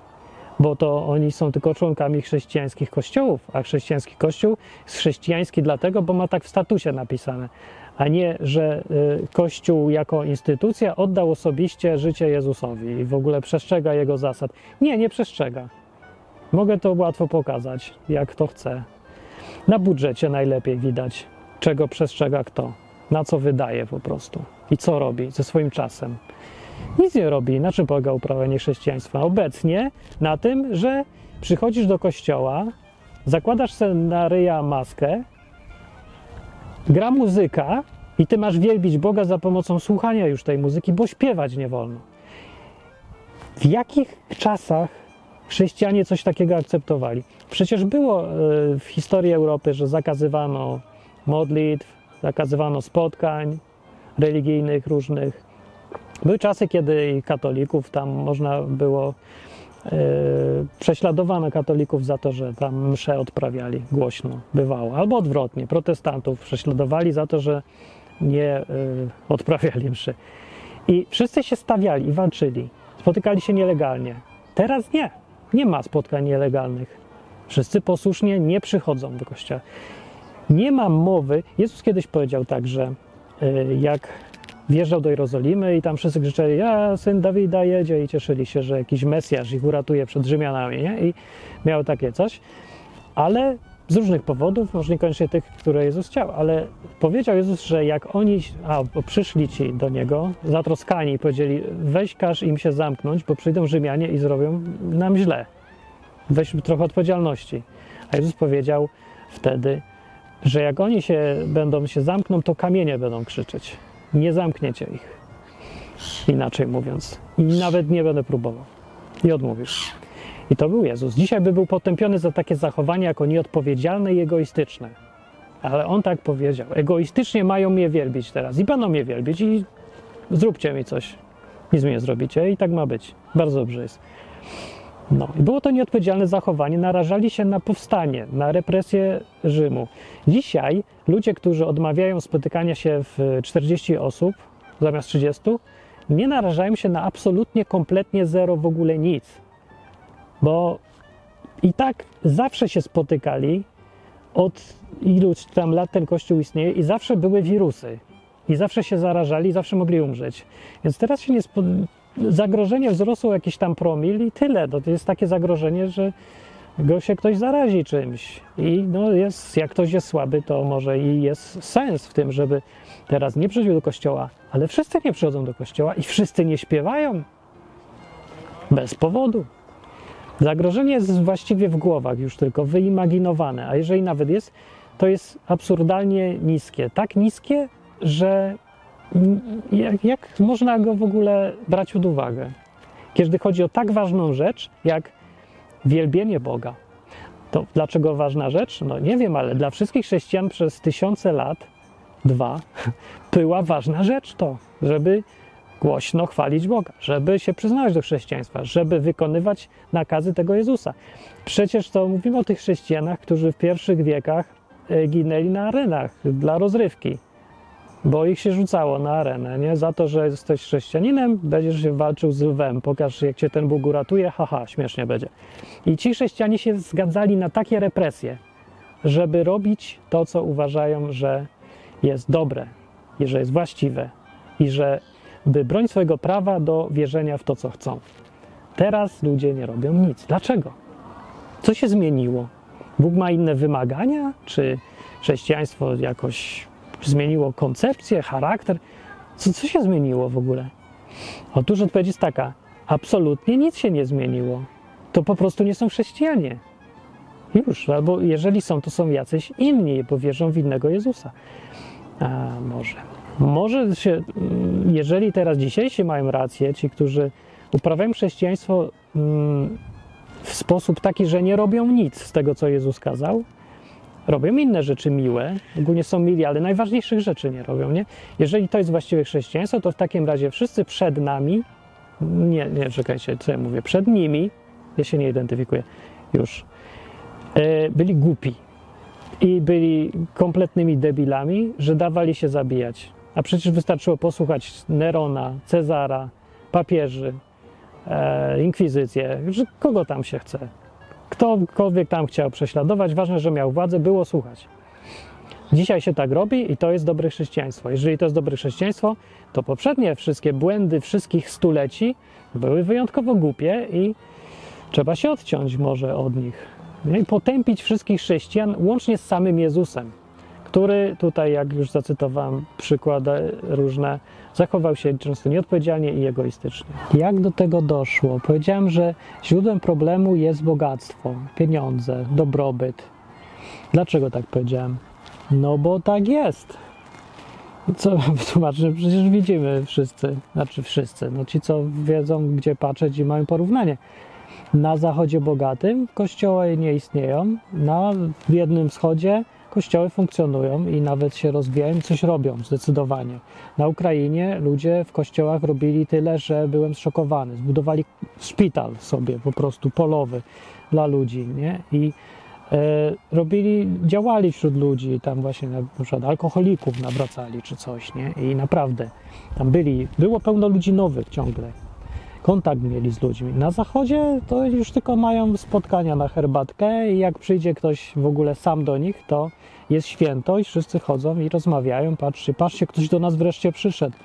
Bo to oni są tylko członkami chrześcijańskich kościołów, a chrześcijański kościół jest chrześcijański dlatego, bo ma tak w statusie napisane, a nie, że y, kościół jako instytucja oddał osobiście życie Jezusowi i w ogóle przestrzega jego zasad. Nie, nie przestrzega. Mogę to łatwo pokazać, jak to chcę. Na budżecie najlepiej widać, czego przestrzega kto, na co wydaje po prostu i co robi ze swoim czasem. Nic nie robi. Na czym polega uprawianie chrześcijaństwa? Obecnie na tym, że przychodzisz do kościoła, zakładasz sobie maskę, gra muzyka i ty masz wielbić Boga za pomocą słuchania już tej muzyki, bo śpiewać nie wolno. W jakich czasach chrześcijanie coś takiego akceptowali? Przecież było e, w historii Europy, że zakazywano modlitw, zakazywano spotkań religijnych różnych. Były czasy, kiedy katolików tam można było Yy, prześladowano katolików za to, że tam msze odprawiali głośno, bywało. Albo odwrotnie, protestantów prześladowali za to, że nie yy, odprawiali mszy. I wszyscy się stawiali i walczyli. Spotykali się nielegalnie. Teraz nie. Nie ma spotkań nielegalnych. Wszyscy posłusznie nie przychodzą do kościoła. Nie ma mowy. Jezus kiedyś powiedział tak, że yy, jak wjeżdżał do Jerozolimy i tam wszyscy krzyczeli, ja syn Dawida jedzie i cieszyli się, że jakiś Mesjasz ich uratuje przed Rzymianami, nie? I miał takie coś, ale z różnych powodów, może niekoniecznie tych, które Jezus chciał, ale powiedział Jezus, że jak oni a, przyszli ci do Niego, zatroskani powiedzieli, weź każ im się zamknąć, bo przyjdą Rzymianie i zrobią nam źle. Weź trochę odpowiedzialności. A Jezus powiedział wtedy, że jak oni się będą się zamkną, to kamienie będą krzyczeć nie zamkniecie ich. Inaczej mówiąc. I nawet nie będę próbował. I odmówisz. I to był Jezus. Dzisiaj by był potępiony za takie zachowania jako nieodpowiedzialne i egoistyczne. Ale on tak powiedział. Egoistycznie mają mnie wielbić teraz. I będą mnie wielbić i zróbcie mi coś. Nic mi nie zrobicie i tak ma być. Bardzo dobrze jest. No, i było to nieodpowiedzialne zachowanie, narażali się na powstanie, na represję Rzymu. Dzisiaj ludzie, którzy odmawiają spotykania się w 40 osób zamiast 30, nie narażają się na absolutnie, kompletnie zero, w ogóle nic. Bo i tak zawsze się spotykali, od iluś tam lat ten kościół istnieje i zawsze były wirusy. I zawsze się zarażali, zawsze mogli umrzeć. Więc teraz się nie, zagrożenie wzrosło jakiś tam promil i tyle. No to jest takie zagrożenie, że go się ktoś zarazi czymś. I no jest, jak ktoś jest słaby, to może i jest sens w tym, żeby teraz nie przyjść do kościoła, ale wszyscy nie przychodzą do kościoła i wszyscy nie śpiewają. Bez powodu. Zagrożenie jest właściwie w głowach już tylko wyimaginowane, a jeżeli nawet jest, to jest absurdalnie niskie. Tak niskie, że jak, jak można go w ogóle brać pod uwagę? Kiedy chodzi o tak ważną rzecz, jak wielbienie Boga. To dlaczego ważna rzecz? No nie wiem, ale dla wszystkich chrześcijan przez tysiące lat, dwa, była ważna rzecz to, żeby głośno chwalić Boga, żeby się przyznawać do chrześcijaństwa, żeby wykonywać nakazy tego Jezusa. Przecież to mówimy o tych chrześcijanach, którzy w pierwszych wiekach e, ginęli na arenach dla rozrywki bo ich się rzucało na arenę, nie? Za to, że jesteś chrześcijaninem, będziesz się walczył z lwem, pokaż jak cię ten Bóg uratuje, haha, śmiesznie będzie. I ci chrześcijanie się zgadzali na takie represje, żeby robić to, co uważają, że jest dobre i że jest właściwe i że by bronić swojego prawa do wierzenia w to, co chcą. Teraz ludzie nie robią nic. Dlaczego? Co się zmieniło? Bóg ma inne wymagania? Czy chrześcijaństwo jakoś zmieniło koncepcję, charakter. Co, co się zmieniło w ogóle? Otóż odpowiedź jest taka: absolutnie nic się nie zmieniło. to po prostu nie są chrześcijanie. Już, albo jeżeli są, to są jacyś inni, bo wierzą w innego Jezusa. A może. Może się, mm, jeżeli teraz dzisiejsi mają rację, ci, którzy uprawiają chrześcijaństwo mm, w sposób taki, że nie robią nic z tego, co Jezus kazał, robią inne rzeczy miłe, ogólnie są mili, ale najważniejszych rzeczy nie robią, nie? Jeżeli to jest właściwe chrześcijaństwo, to w takim razie wszyscy przed nami, nie, nie, czekajcie, co ja mówię, przed nimi, ja się nie identyfikuję już, e, byli głupi i byli kompletnymi debilami, że dawali się zabijać. A przecież wystarczyło posłuchać Nerona, Cezara, papieży, e, inkwizycję, kogo tam się chce. Ktokolwiek tam chciał prześladować, ważne, że miał władzę, było słuchać. Dzisiaj się tak robi i to jest dobre chrześcijaństwo. Jeżeli to jest dobre chrześcijaństwo, to poprzednie wszystkie błędy wszystkich stuleci były wyjątkowo głupie i trzeba się odciąć może od nich. I potępić wszystkich chrześcijan łącznie z samym Jezusem, który tutaj, jak już zacytowałem, przykłady różne, zachował się często nieodpowiedzialnie i egoistycznie. Jak do tego doszło? Powiedziałem, że źródłem problemu jest bogactwo, pieniądze, dobrobyt. Dlaczego tak powiedziałem? No bo tak jest. Co wytłumaczę? Przecież widzimy wszyscy, znaczy wszyscy, no ci co wiedzą gdzie patrzeć i mają porównanie. Na zachodzie bogatym kościoły nie istnieją, na biednym wschodzie kościoły funkcjonują i nawet się rozwijają, coś robią zdecydowanie. Na Ukrainie ludzie w kościołach robili tyle, że byłem zszokowany. Zbudowali szpital sobie po prostu polowy dla ludzi, nie? I e, robili, działali wśród ludzi, tam właśnie na przykład alkoholików nawracali czy coś, nie? I naprawdę tam byli, było pełno ludzi nowych ciągle. Kontakt mieli z ludźmi. Na zachodzie to już tylko mają spotkania na herbatkę i jak przyjdzie ktoś w ogóle sam do nich, to jest święto i wszyscy chodzą i rozmawiają. Patrzcie, patrzcie, ktoś do nas wreszcie przyszedł.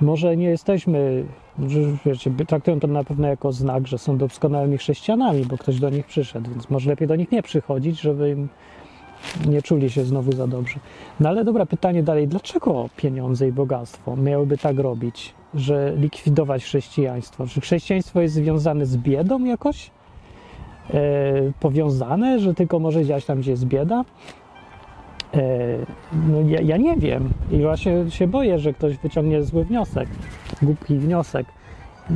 Może nie jesteśmy, wiecie, traktują to na pewno jako znak, że są doskonałymi chrześcijanami, bo ktoś do nich przyszedł, więc może lepiej do nich nie przychodzić, żeby im nie czuli się znowu za dobrze. No ale dobra, pytanie dalej, dlaczego pieniądze i bogactwo miałyby tak robić, że likwidować chrześcijaństwo? Czy chrześcijaństwo jest związane z biedą jakoś? E, powiązane, że tylko może działać tam, gdzie jest bieda? E, no ja, ja, nie wiem i właśnie się boję, że ktoś wyciągnie zły wniosek, głupi wniosek.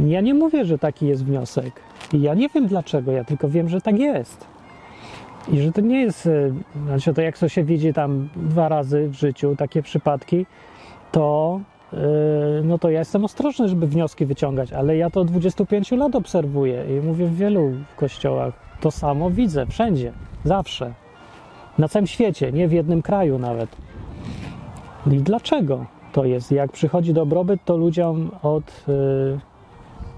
Ja nie mówię, że taki jest wniosek. I ja nie wiem dlaczego, ja tylko wiem, że tak jest. I że to nie jest, e, znaczy to jak to się widzi tam dwa razy w życiu, takie przypadki, to yy, no to ja jestem ostrożny, żeby wnioski wyciągać, ale ja to od 25 lat obserwuję i mówię w wielu kościołach to samo widzę, wszędzie, zawsze. Na całym świecie, nie w jednym kraju nawet. I dlaczego to jest? Jak przychodzi dobrobyt, to ludziom od, yy,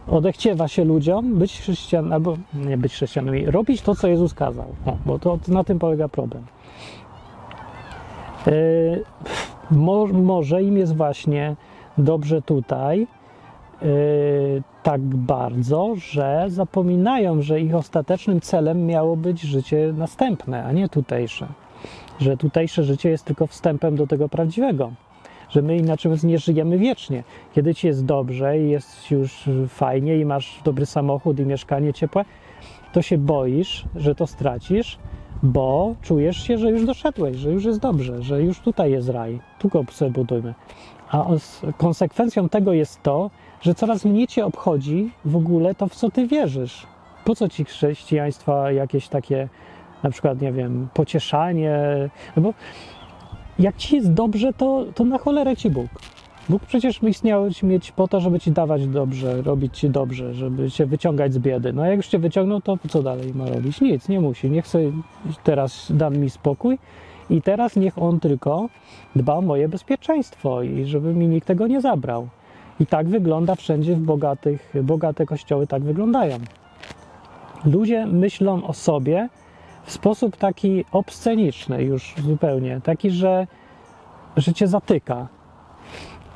odechciewa się ludziom być chrześcijanami, albo nie być chrześcijanami, robić to, co Jezus kazał. O, bo to, to, na tym polega problem. Yy, mo, może im jest właśnie dobrze tutaj, yy, tak bardzo, że zapominają, że ich ostatecznym celem miało być życie następne, a nie tutejsze. Że tutejsze życie jest tylko wstępem do tego prawdziwego. Że my inaczej nie żyjemy wiecznie. Kiedy ci jest dobrze i jest już fajnie i masz dobry samochód i mieszkanie ciepłe, to się boisz, że to stracisz, bo czujesz się, że już doszedłeś, że już jest dobrze, że już tutaj jest raj. Tu go sobie budujmy. A konsekwencją tego jest to, że coraz mniej cię obchodzi w ogóle to, w co ty wierzysz. Po co ci chrześcijaństwa jakieś takie, na przykład, nie wiem, pocieszanie? No bo jak ci jest dobrze, to, to na cholerę ci Bóg. Bóg przecież istniał mieć po to, żeby ci dawać dobrze, robić ci dobrze, żeby cię wyciągać z biedy. No a jak już cię wyciągnął, to co dalej ma robić? Nic, nie musi. Niech sobie teraz da mi spokój i teraz niech on tylko dba o moje bezpieczeństwo i żeby mi nikt tego nie zabrał. I tak wygląda wszędzie w bogatych, bogate kościoły tak wyglądają. Ludzie myślą o sobie w sposób taki obsceniczny już zupełnie, taki, że, że cię zatyka.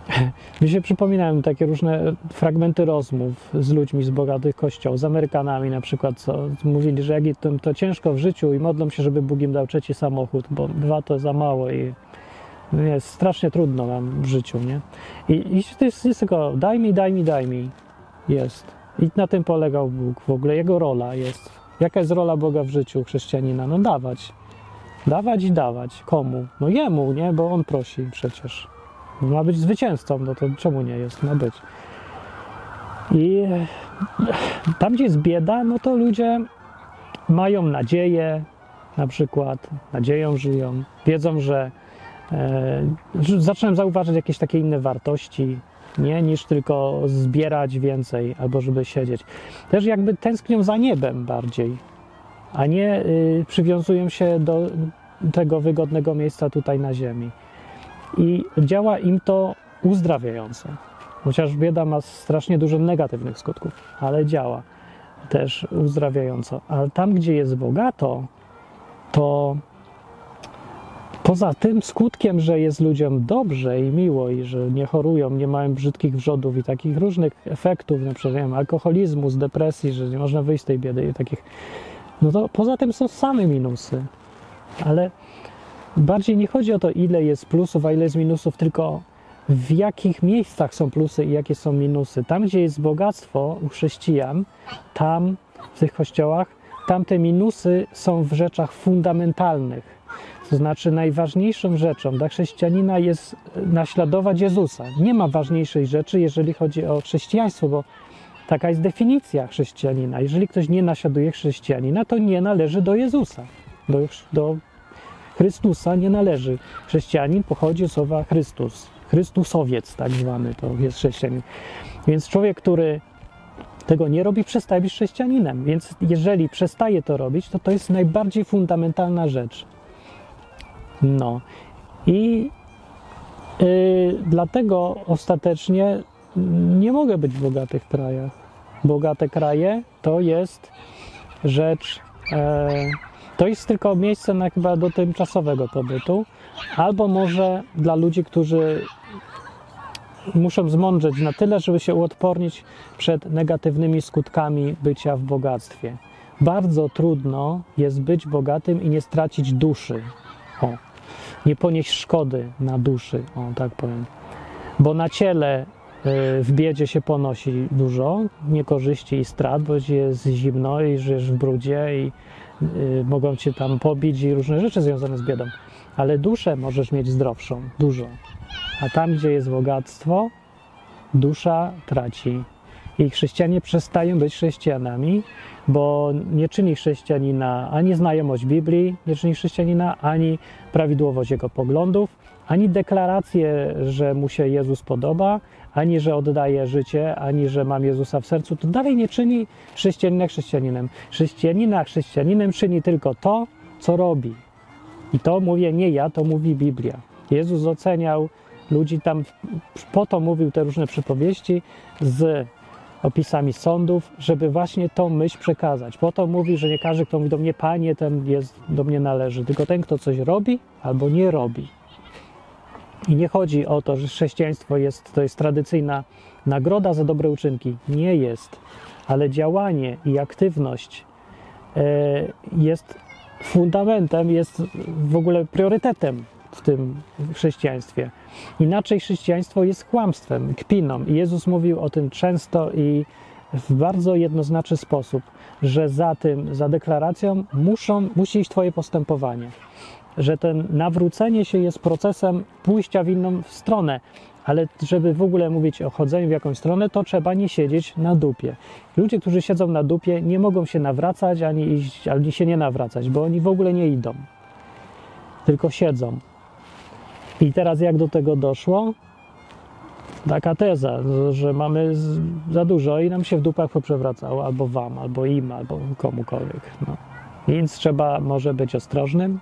Mi się przypominają takie różne fragmenty rozmów z ludźmi z bogatych kościołów, z Amerykanami na przykład, co mówili, że jak to, to ciężko w życiu i modlą się, żeby Bóg im dał trzeci samochód, bo dwa to za mało i jest strasznie trudno nam w życiu, nie? I, i to jest, jest tylko daj mi, daj mi, daj mi. Jest. I na tym polegał Bóg. W ogóle jego rola jest. Jaka jest rola Boga w życiu chrześcijanina? No dawać. Dawać i dawać. Komu? No jemu, nie? Bo on prosi przecież. Ma być zwycięzcą, no to czemu nie jest? Ma być. I tam, gdzie jest bieda, no to ludzie mają nadzieję, na przykład, nadzieją żyją, wiedzą, że e, zaczynam zauważyć jakieś takie inne wartości, nie niż tylko zbierać więcej albo żeby siedzieć. Też jakby tęsknią za niebem bardziej, a nie y, przywiązują się do tego wygodnego miejsca tutaj na ziemi. I działa im to uzdrawiająco. Chociaż bieda ma strasznie dużo negatywnych skutków, ale działa też uzdrawiająco. Ale tam, gdzie jest bogato, to poza tym skutkiem, że jest ludziom dobrze i miło i że nie chorują, nie mają brzydkich wrzodów i takich różnych efektów, na przykład wiem, alkoholizmu, z depresji, że nie można wyjść z tej biedy i takich, no to poza tym są same minusy. Ale bardziej nie chodzi o to, ile jest plusów, a ile jest minusów, tylko w jakich miejscach są plusy i jakie są minusy. Tam, gdzie jest bogactwo u chrześcijan, tam w tych kościołach, tam te minusy są w rzeczach fundamentalnych. To znaczy, najważniejszą rzeczą dla chrześcijanina jest naśladować Jezusa. Nie ma ważniejszej rzeczy, jeżeli chodzi o chrześcijaństwo, bo taka jest definicja chrześcijanina. Jeżeli ktoś nie naśladuje chrześcijanina, to nie należy do Jezusa, do, do Chrystusa nie należy. Chrześcijanin pochodzi od słowa Chrystus, Chrystusowiec tak zwany to jest chrześcijanin. Więc człowiek, który tego nie robi, przestaje być chrześcijaninem. Więc jeżeli przestaje to robić, to to jest najbardziej fundamentalna rzecz. No i yy, dlatego ostatecznie nie mogę być w bogatych krajach. Bogate kraje to jest rzecz, e, to jest tylko miejsce na chyba do tymczasowego pobytu, albo może dla ludzi, którzy muszą zmądrzeć na tyle, żeby się uodpornić przed negatywnymi skutkami bycia w bogactwie. Bardzo trudno jest być bogatym i nie stracić duszy. O, nie ponieść szkody na duszy, o tak powiem. Bo na ciele y, w biedzie się ponosi dużo niekorzyści i strat, bo jest zimno i żyjesz w brudzie i y, mogą cię tam pobić i różne rzeczy związane z biedą. Ale duszę możesz mieć zdrowszą, dużo. A tam, gdzie jest bogactwo, dusza traci. I chrześcijanie przestają być chrześcijanami, bo nie czyni chrześcijanina ani znajomość Biblii, nie czyni chrześcijanina ani prawidłowość jego poglądów, ani deklarację, że mu się Jezus podoba, ani że oddaje życie, ani że mam Jezusa w sercu, to dalej nie czyni chrześcijanina chrześcijaninem. Chrześcijanina chrześcijaninem czyni tylko to, co robi. I to mówię nie ja, to mówi Biblia. Jezus oceniał ludzi tam, po to mówił te różne przypowieści z opisami sądów, żeby właśnie tą myśl przekazać. Po to mówi, że nie każdy, kto mówi do mnie Panie, ten jest, do mnie należy, tylko ten, kto coś robi albo nie robi. I nie chodzi o to, że chrześcijaństwo jest, to jest tradycyjna nagroda za dobre uczynki. Nie jest, ale działanie i aktywność e, jest fundamentem, jest w ogóle priorytetem w tym chrześcijaństwie. Inaczej chrześcijaństwo jest kłamstwem, kpiną. I Jezus mówił o tym często i w bardzo jednoznaczny sposób, że za tym, za deklaracją muszą, musi iść Twoje postępowanie. Że ten nawrócenie się jest procesem pójścia w inną stronę, ale żeby w ogóle mówić o chodzeniu w jakąś stronę, to trzeba nie siedzieć na dupie. Ludzie, którzy siedzą na dupie, nie mogą się nawracać ani iść, ani się nie nawracać, bo oni w ogóle nie idą, tylko siedzą. I teraz jak do tego doszło? Taka teza, że mamy za dużo i nam się w dupach poprzewracało, albo wam, albo im, albo komukolwiek. No. Więc trzeba może być ostrożnym,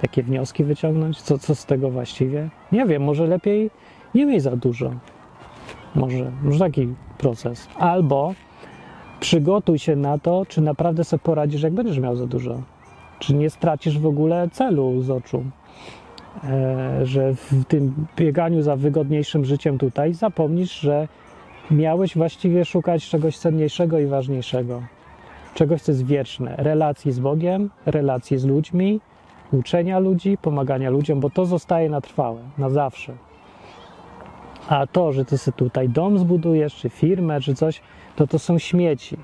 takie wnioski wyciągnąć, co, co z tego właściwie? Nie wiem, może lepiej nie miej za dużo. Może, może taki proces. Albo przygotuj się na to, czy naprawdę sobie poradzisz, jak będziesz miał za dużo. Czy nie stracisz w ogóle celu z oczu. E, że w tym bieganiu za wygodniejszym życiem tutaj zapomnisz, że miałeś właściwie szukać czegoś cenniejszego i ważniejszego. Czegoś, co jest wieczne. Relacji z Bogiem, relacji z ludźmi, uczenia ludzi, pomagania ludziom, bo to zostaje na trwałe, na zawsze. A to, że ty sobie tutaj dom zbudujesz, czy firmę, czy coś, to to są śmieci.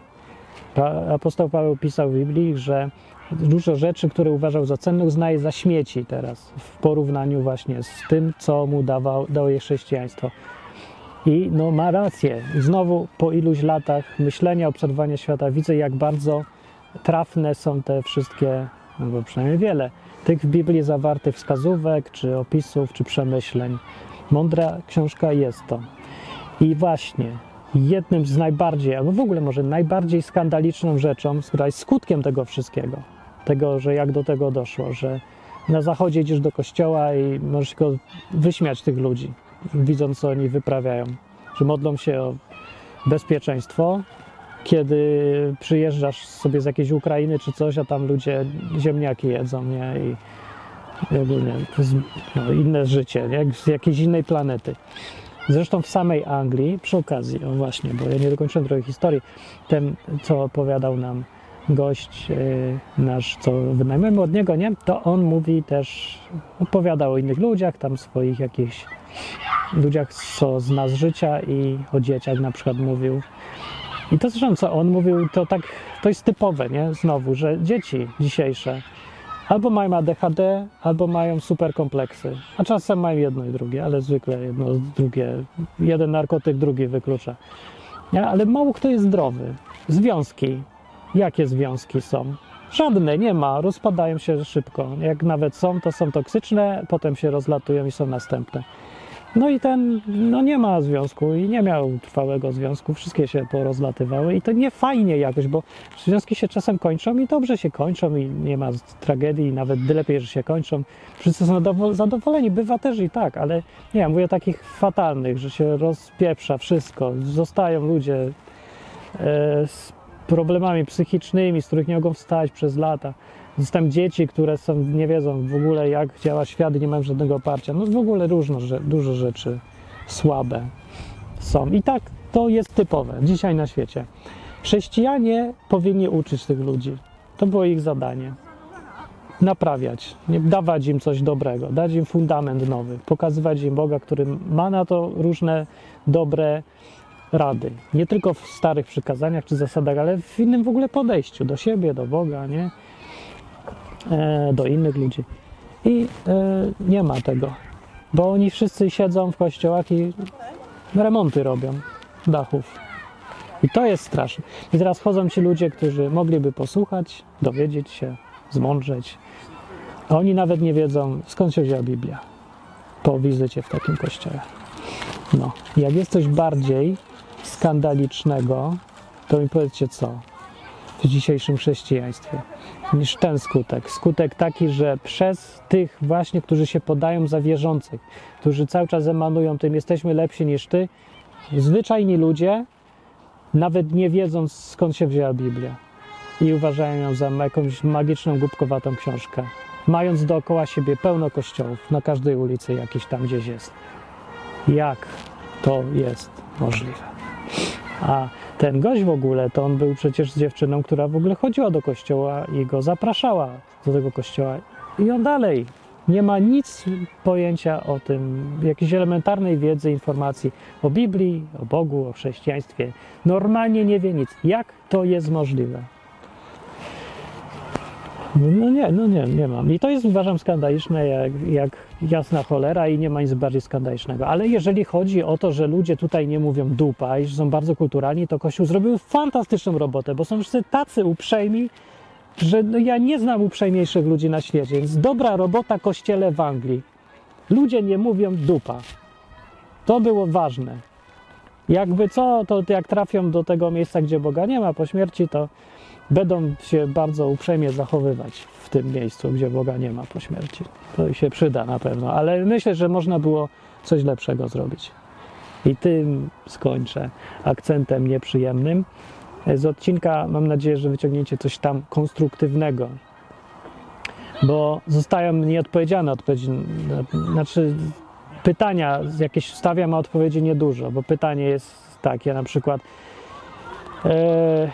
Apostoł Paweł pisał w Biblii, że dużo rzeczy, które uważał za cenne, uznaje za śmieci teraz, w porównaniu właśnie z tym, co mu dawał, dało jej chrześcijaństwo. I no, ma rację. Znowu po iluś latach myślenia, obserwowania świata widzę, jak bardzo trafne są te wszystkie, no bo przynajmniej wiele, tych w Biblii zawartych wskazówek, czy opisów, czy przemyśleń. Mądra książka jest to. I właśnie jednym z najbardziej, albo w ogóle może najbardziej skandaliczną rzeczą, która jest skutkiem tego wszystkiego, tego, że jak do tego doszło, że na zachodzie idziesz do kościoła i możesz tylko wyśmiać tych ludzi, widząc co oni wyprawiają, że modlą się o bezpieczeństwo, kiedy przyjeżdżasz sobie z jakiejś Ukrainy czy coś, a tam ludzie ziemniaki jedzą, nie? I, ogólnie no, inne życie? Jak z jakiejś innej planety. Zresztą w samej Anglii, przy okazji, o właśnie, bo ja nie dokończyłem trochę historii, ten, co opowiadał nam gość yy, nasz, co wynajmujemy od niego, nie? To on mówi też, opowiadał o innych ludziach, tam swoich jakichś ludziach, co zna z życia i o dzieciach na przykład mówił. I to zresztą, co on mówił, to tak, to jest typowe, nie? Znowu, że dzieci dzisiejsze albo mają ADHD, albo mają super kompleksy. A czasem mają jedno i drugie, ale zwykle jedno drugie. Jeden narkotyk, drugi wyklucza. Nie? Ale mało kto jest zdrowy. Związki. Jakie związki są? Żadne, nie ma. Rozpadają się szybko. Jak nawet są, to są toksyczne, potem się rozlatują i są następne. No i ten, no nie ma związku i nie miał trwałego związku, wszystkie się porozlatywały i to nie fajnie jakoś, bo związki się czasem kończą i dobrze się kończą i nie ma tragedii, nawet lepiej, że się kończą. Wszyscy są zadowol- zadowoleni, bywa też i tak, ale nie mówię o takich fatalnych, że się rozpieprza wszystko, zostają ludzie e, z problemami psychicznymi, z których nie mogą wstać przez lata. Zostają dzieci, które są, nie wiedzą w ogóle, jak działa świat nie mają żadnego oparcia. No w ogóle różno, że, dużo rzeczy słabe są. I tak to jest typowe dzisiaj na świecie. Chrześcijanie powinni uczyć tych ludzi. To było ich zadanie. Naprawiać, dawać im coś dobrego, dać im fundament nowy, pokazywać im Boga, który ma na to różne dobre rady. Nie tylko w starych przykazaniach czy zasadach, ale w innym w ogóle podejściu do siebie, do Boga, nie? E, do innych ludzi. I e, nie ma tego, bo oni wszyscy siedzą w kościołach i remonty robią dachów. I to jest straszne. I teraz chodzą ci ludzie, którzy mogliby posłuchać, dowiedzieć się, zmądrzeć. A oni nawet nie wiedzą, skąd się wzięła Biblia po wizycie w takim kościele. No, jak jest coś bardziej skandalicznego, to mi powiedzcie co w dzisiejszym chrześcijaństwie niż ten skutek. Skutek taki, że przez tych właśnie, którzy się podają za wierzących, którzy cały czas emanują tym, jesteśmy lepsi niż ty, zwyczajni ludzie, nawet nie wiedząc skąd się wzięła Biblia i uważają ją za jakąś magiczną, głupkowatą książkę, mając dookoła siebie pełno kościołów, na każdej ulicy jakiś tam gdzieś jest. Jak to jest możliwe? A ten gość w ogóle, to on był przecież dziewczyną, która w ogóle chodziła do kościoła i go zapraszała do tego kościoła. I on dalej nie ma nic pojęcia o tym, jakiejś elementarnej wiedzy, informacji o Biblii, o Bogu, o chrześcijaństwie. Normalnie nie wie nic. Jak to jest możliwe? No nie, no nie, nie mam. I to jest uważam skandaliczne jak, jak jasna cholera i nie ma nic bardziej skandalicznego. Ale jeżeli chodzi o to, że ludzie tutaj nie mówią dupa i że są bardzo kulturalni, to Kościół zrobił fantastyczną robotę, bo są wszyscy tacy uprzejmi, że no ja nie znam uprzejmiejszych ludzi na świecie. Więc dobra robota kościele w Anglii. Ludzie nie mówią dupa. To było ważne. Jakby co, to jak trafią do tego miejsca, gdzie Boga nie ma po śmierci, to będą się bardzo uprzejmie zachowywać w tym miejscu, gdzie Boga nie ma po śmierci. To się przyda na pewno, ale myślę, że można było coś lepszego zrobić. I tym skończę akcentem nieprzyjemnym. Z odcinka mam nadzieję, że wyciągniecie coś tam konstruktywnego, bo zostają nieodpowiedziane odpowiedzi, znaczy pytania jakieś stawiam, a odpowiedzi niedużo, bo pytanie jest takie na przykład e,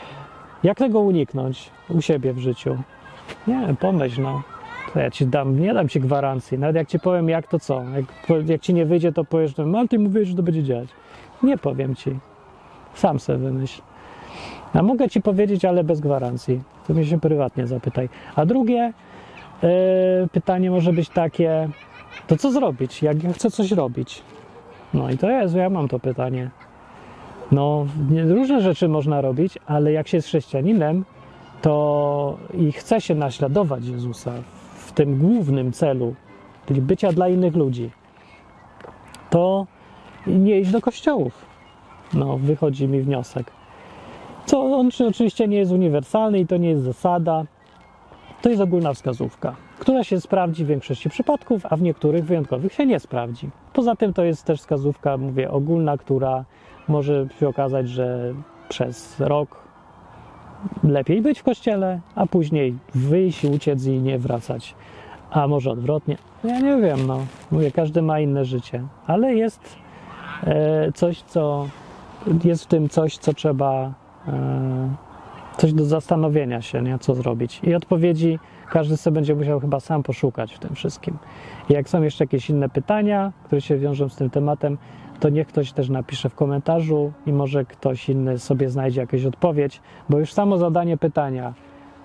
jak tego uniknąć u siebie w życiu? Nie, pomyśl no. to ja ci dam, nie dam ci gwarancji. Nawet jak ci powiem jak, to co? Jak, jak ci nie wyjdzie, to powiesz, no ale ty mówiłeś, że to będzie działać. Nie powiem ci. Sam sobie wymyśl. A mogę ci powiedzieć, ale bez gwarancji. To mnie się prywatnie zapytaj. A drugie e, pytanie może być takie, to co zrobić, jak ja chcę coś robić? No i to jest, ja mam to pytanie. No, różne rzeczy można robić, ale jak się jest chrześcijaninem, to i chce się naśladować Jezusa w tym głównym celu, czyli bycia dla innych ludzi, to nie iść do kościołów. No, wychodzi mi wniosek. Co on czy- oczywiście nie jest uniwersalny i to nie jest zasada. To jest ogólna wskazówka, która się sprawdzi w większości przypadków, a w niektórych wyjątkowych się nie sprawdzi. Poza tym to jest też wskazówka, mówię, ogólna, która może się okazać, że przez rok lepiej być w kościele, a później wyjść, uciec i nie wracać. A może odwrotnie. Ja nie wiem, no. Mówię, każdy ma inne życie, ale jest e, coś, co jest w tym coś, co trzeba e, coś do zastanowienia się, nie? co zrobić. I odpowiedzi każdy sobie będzie musiał chyba sam poszukać w tym wszystkim. I jak są jeszcze jakieś inne pytania, które się wiążą z tym tematem, to niech ktoś też napisze w komentarzu i może ktoś inny sobie znajdzie jakąś odpowiedź, bo już samo zadanie pytania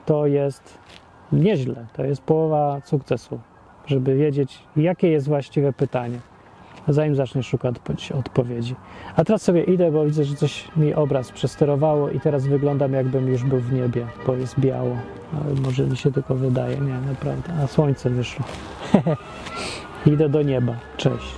to jest nieźle, to jest połowa sukcesu, żeby wiedzieć, jakie jest właściwe pytanie, zanim zaczniesz szukać odpo- odpowiedzi. A teraz sobie idę, bo widzę, że coś mi obraz przesterowało i teraz wyglądam jakbym już był w niebie, bo jest biało. Ale może mi się tylko wydaje, nie, naprawdę. A słońce wyszło. idę do nieba. Cześć.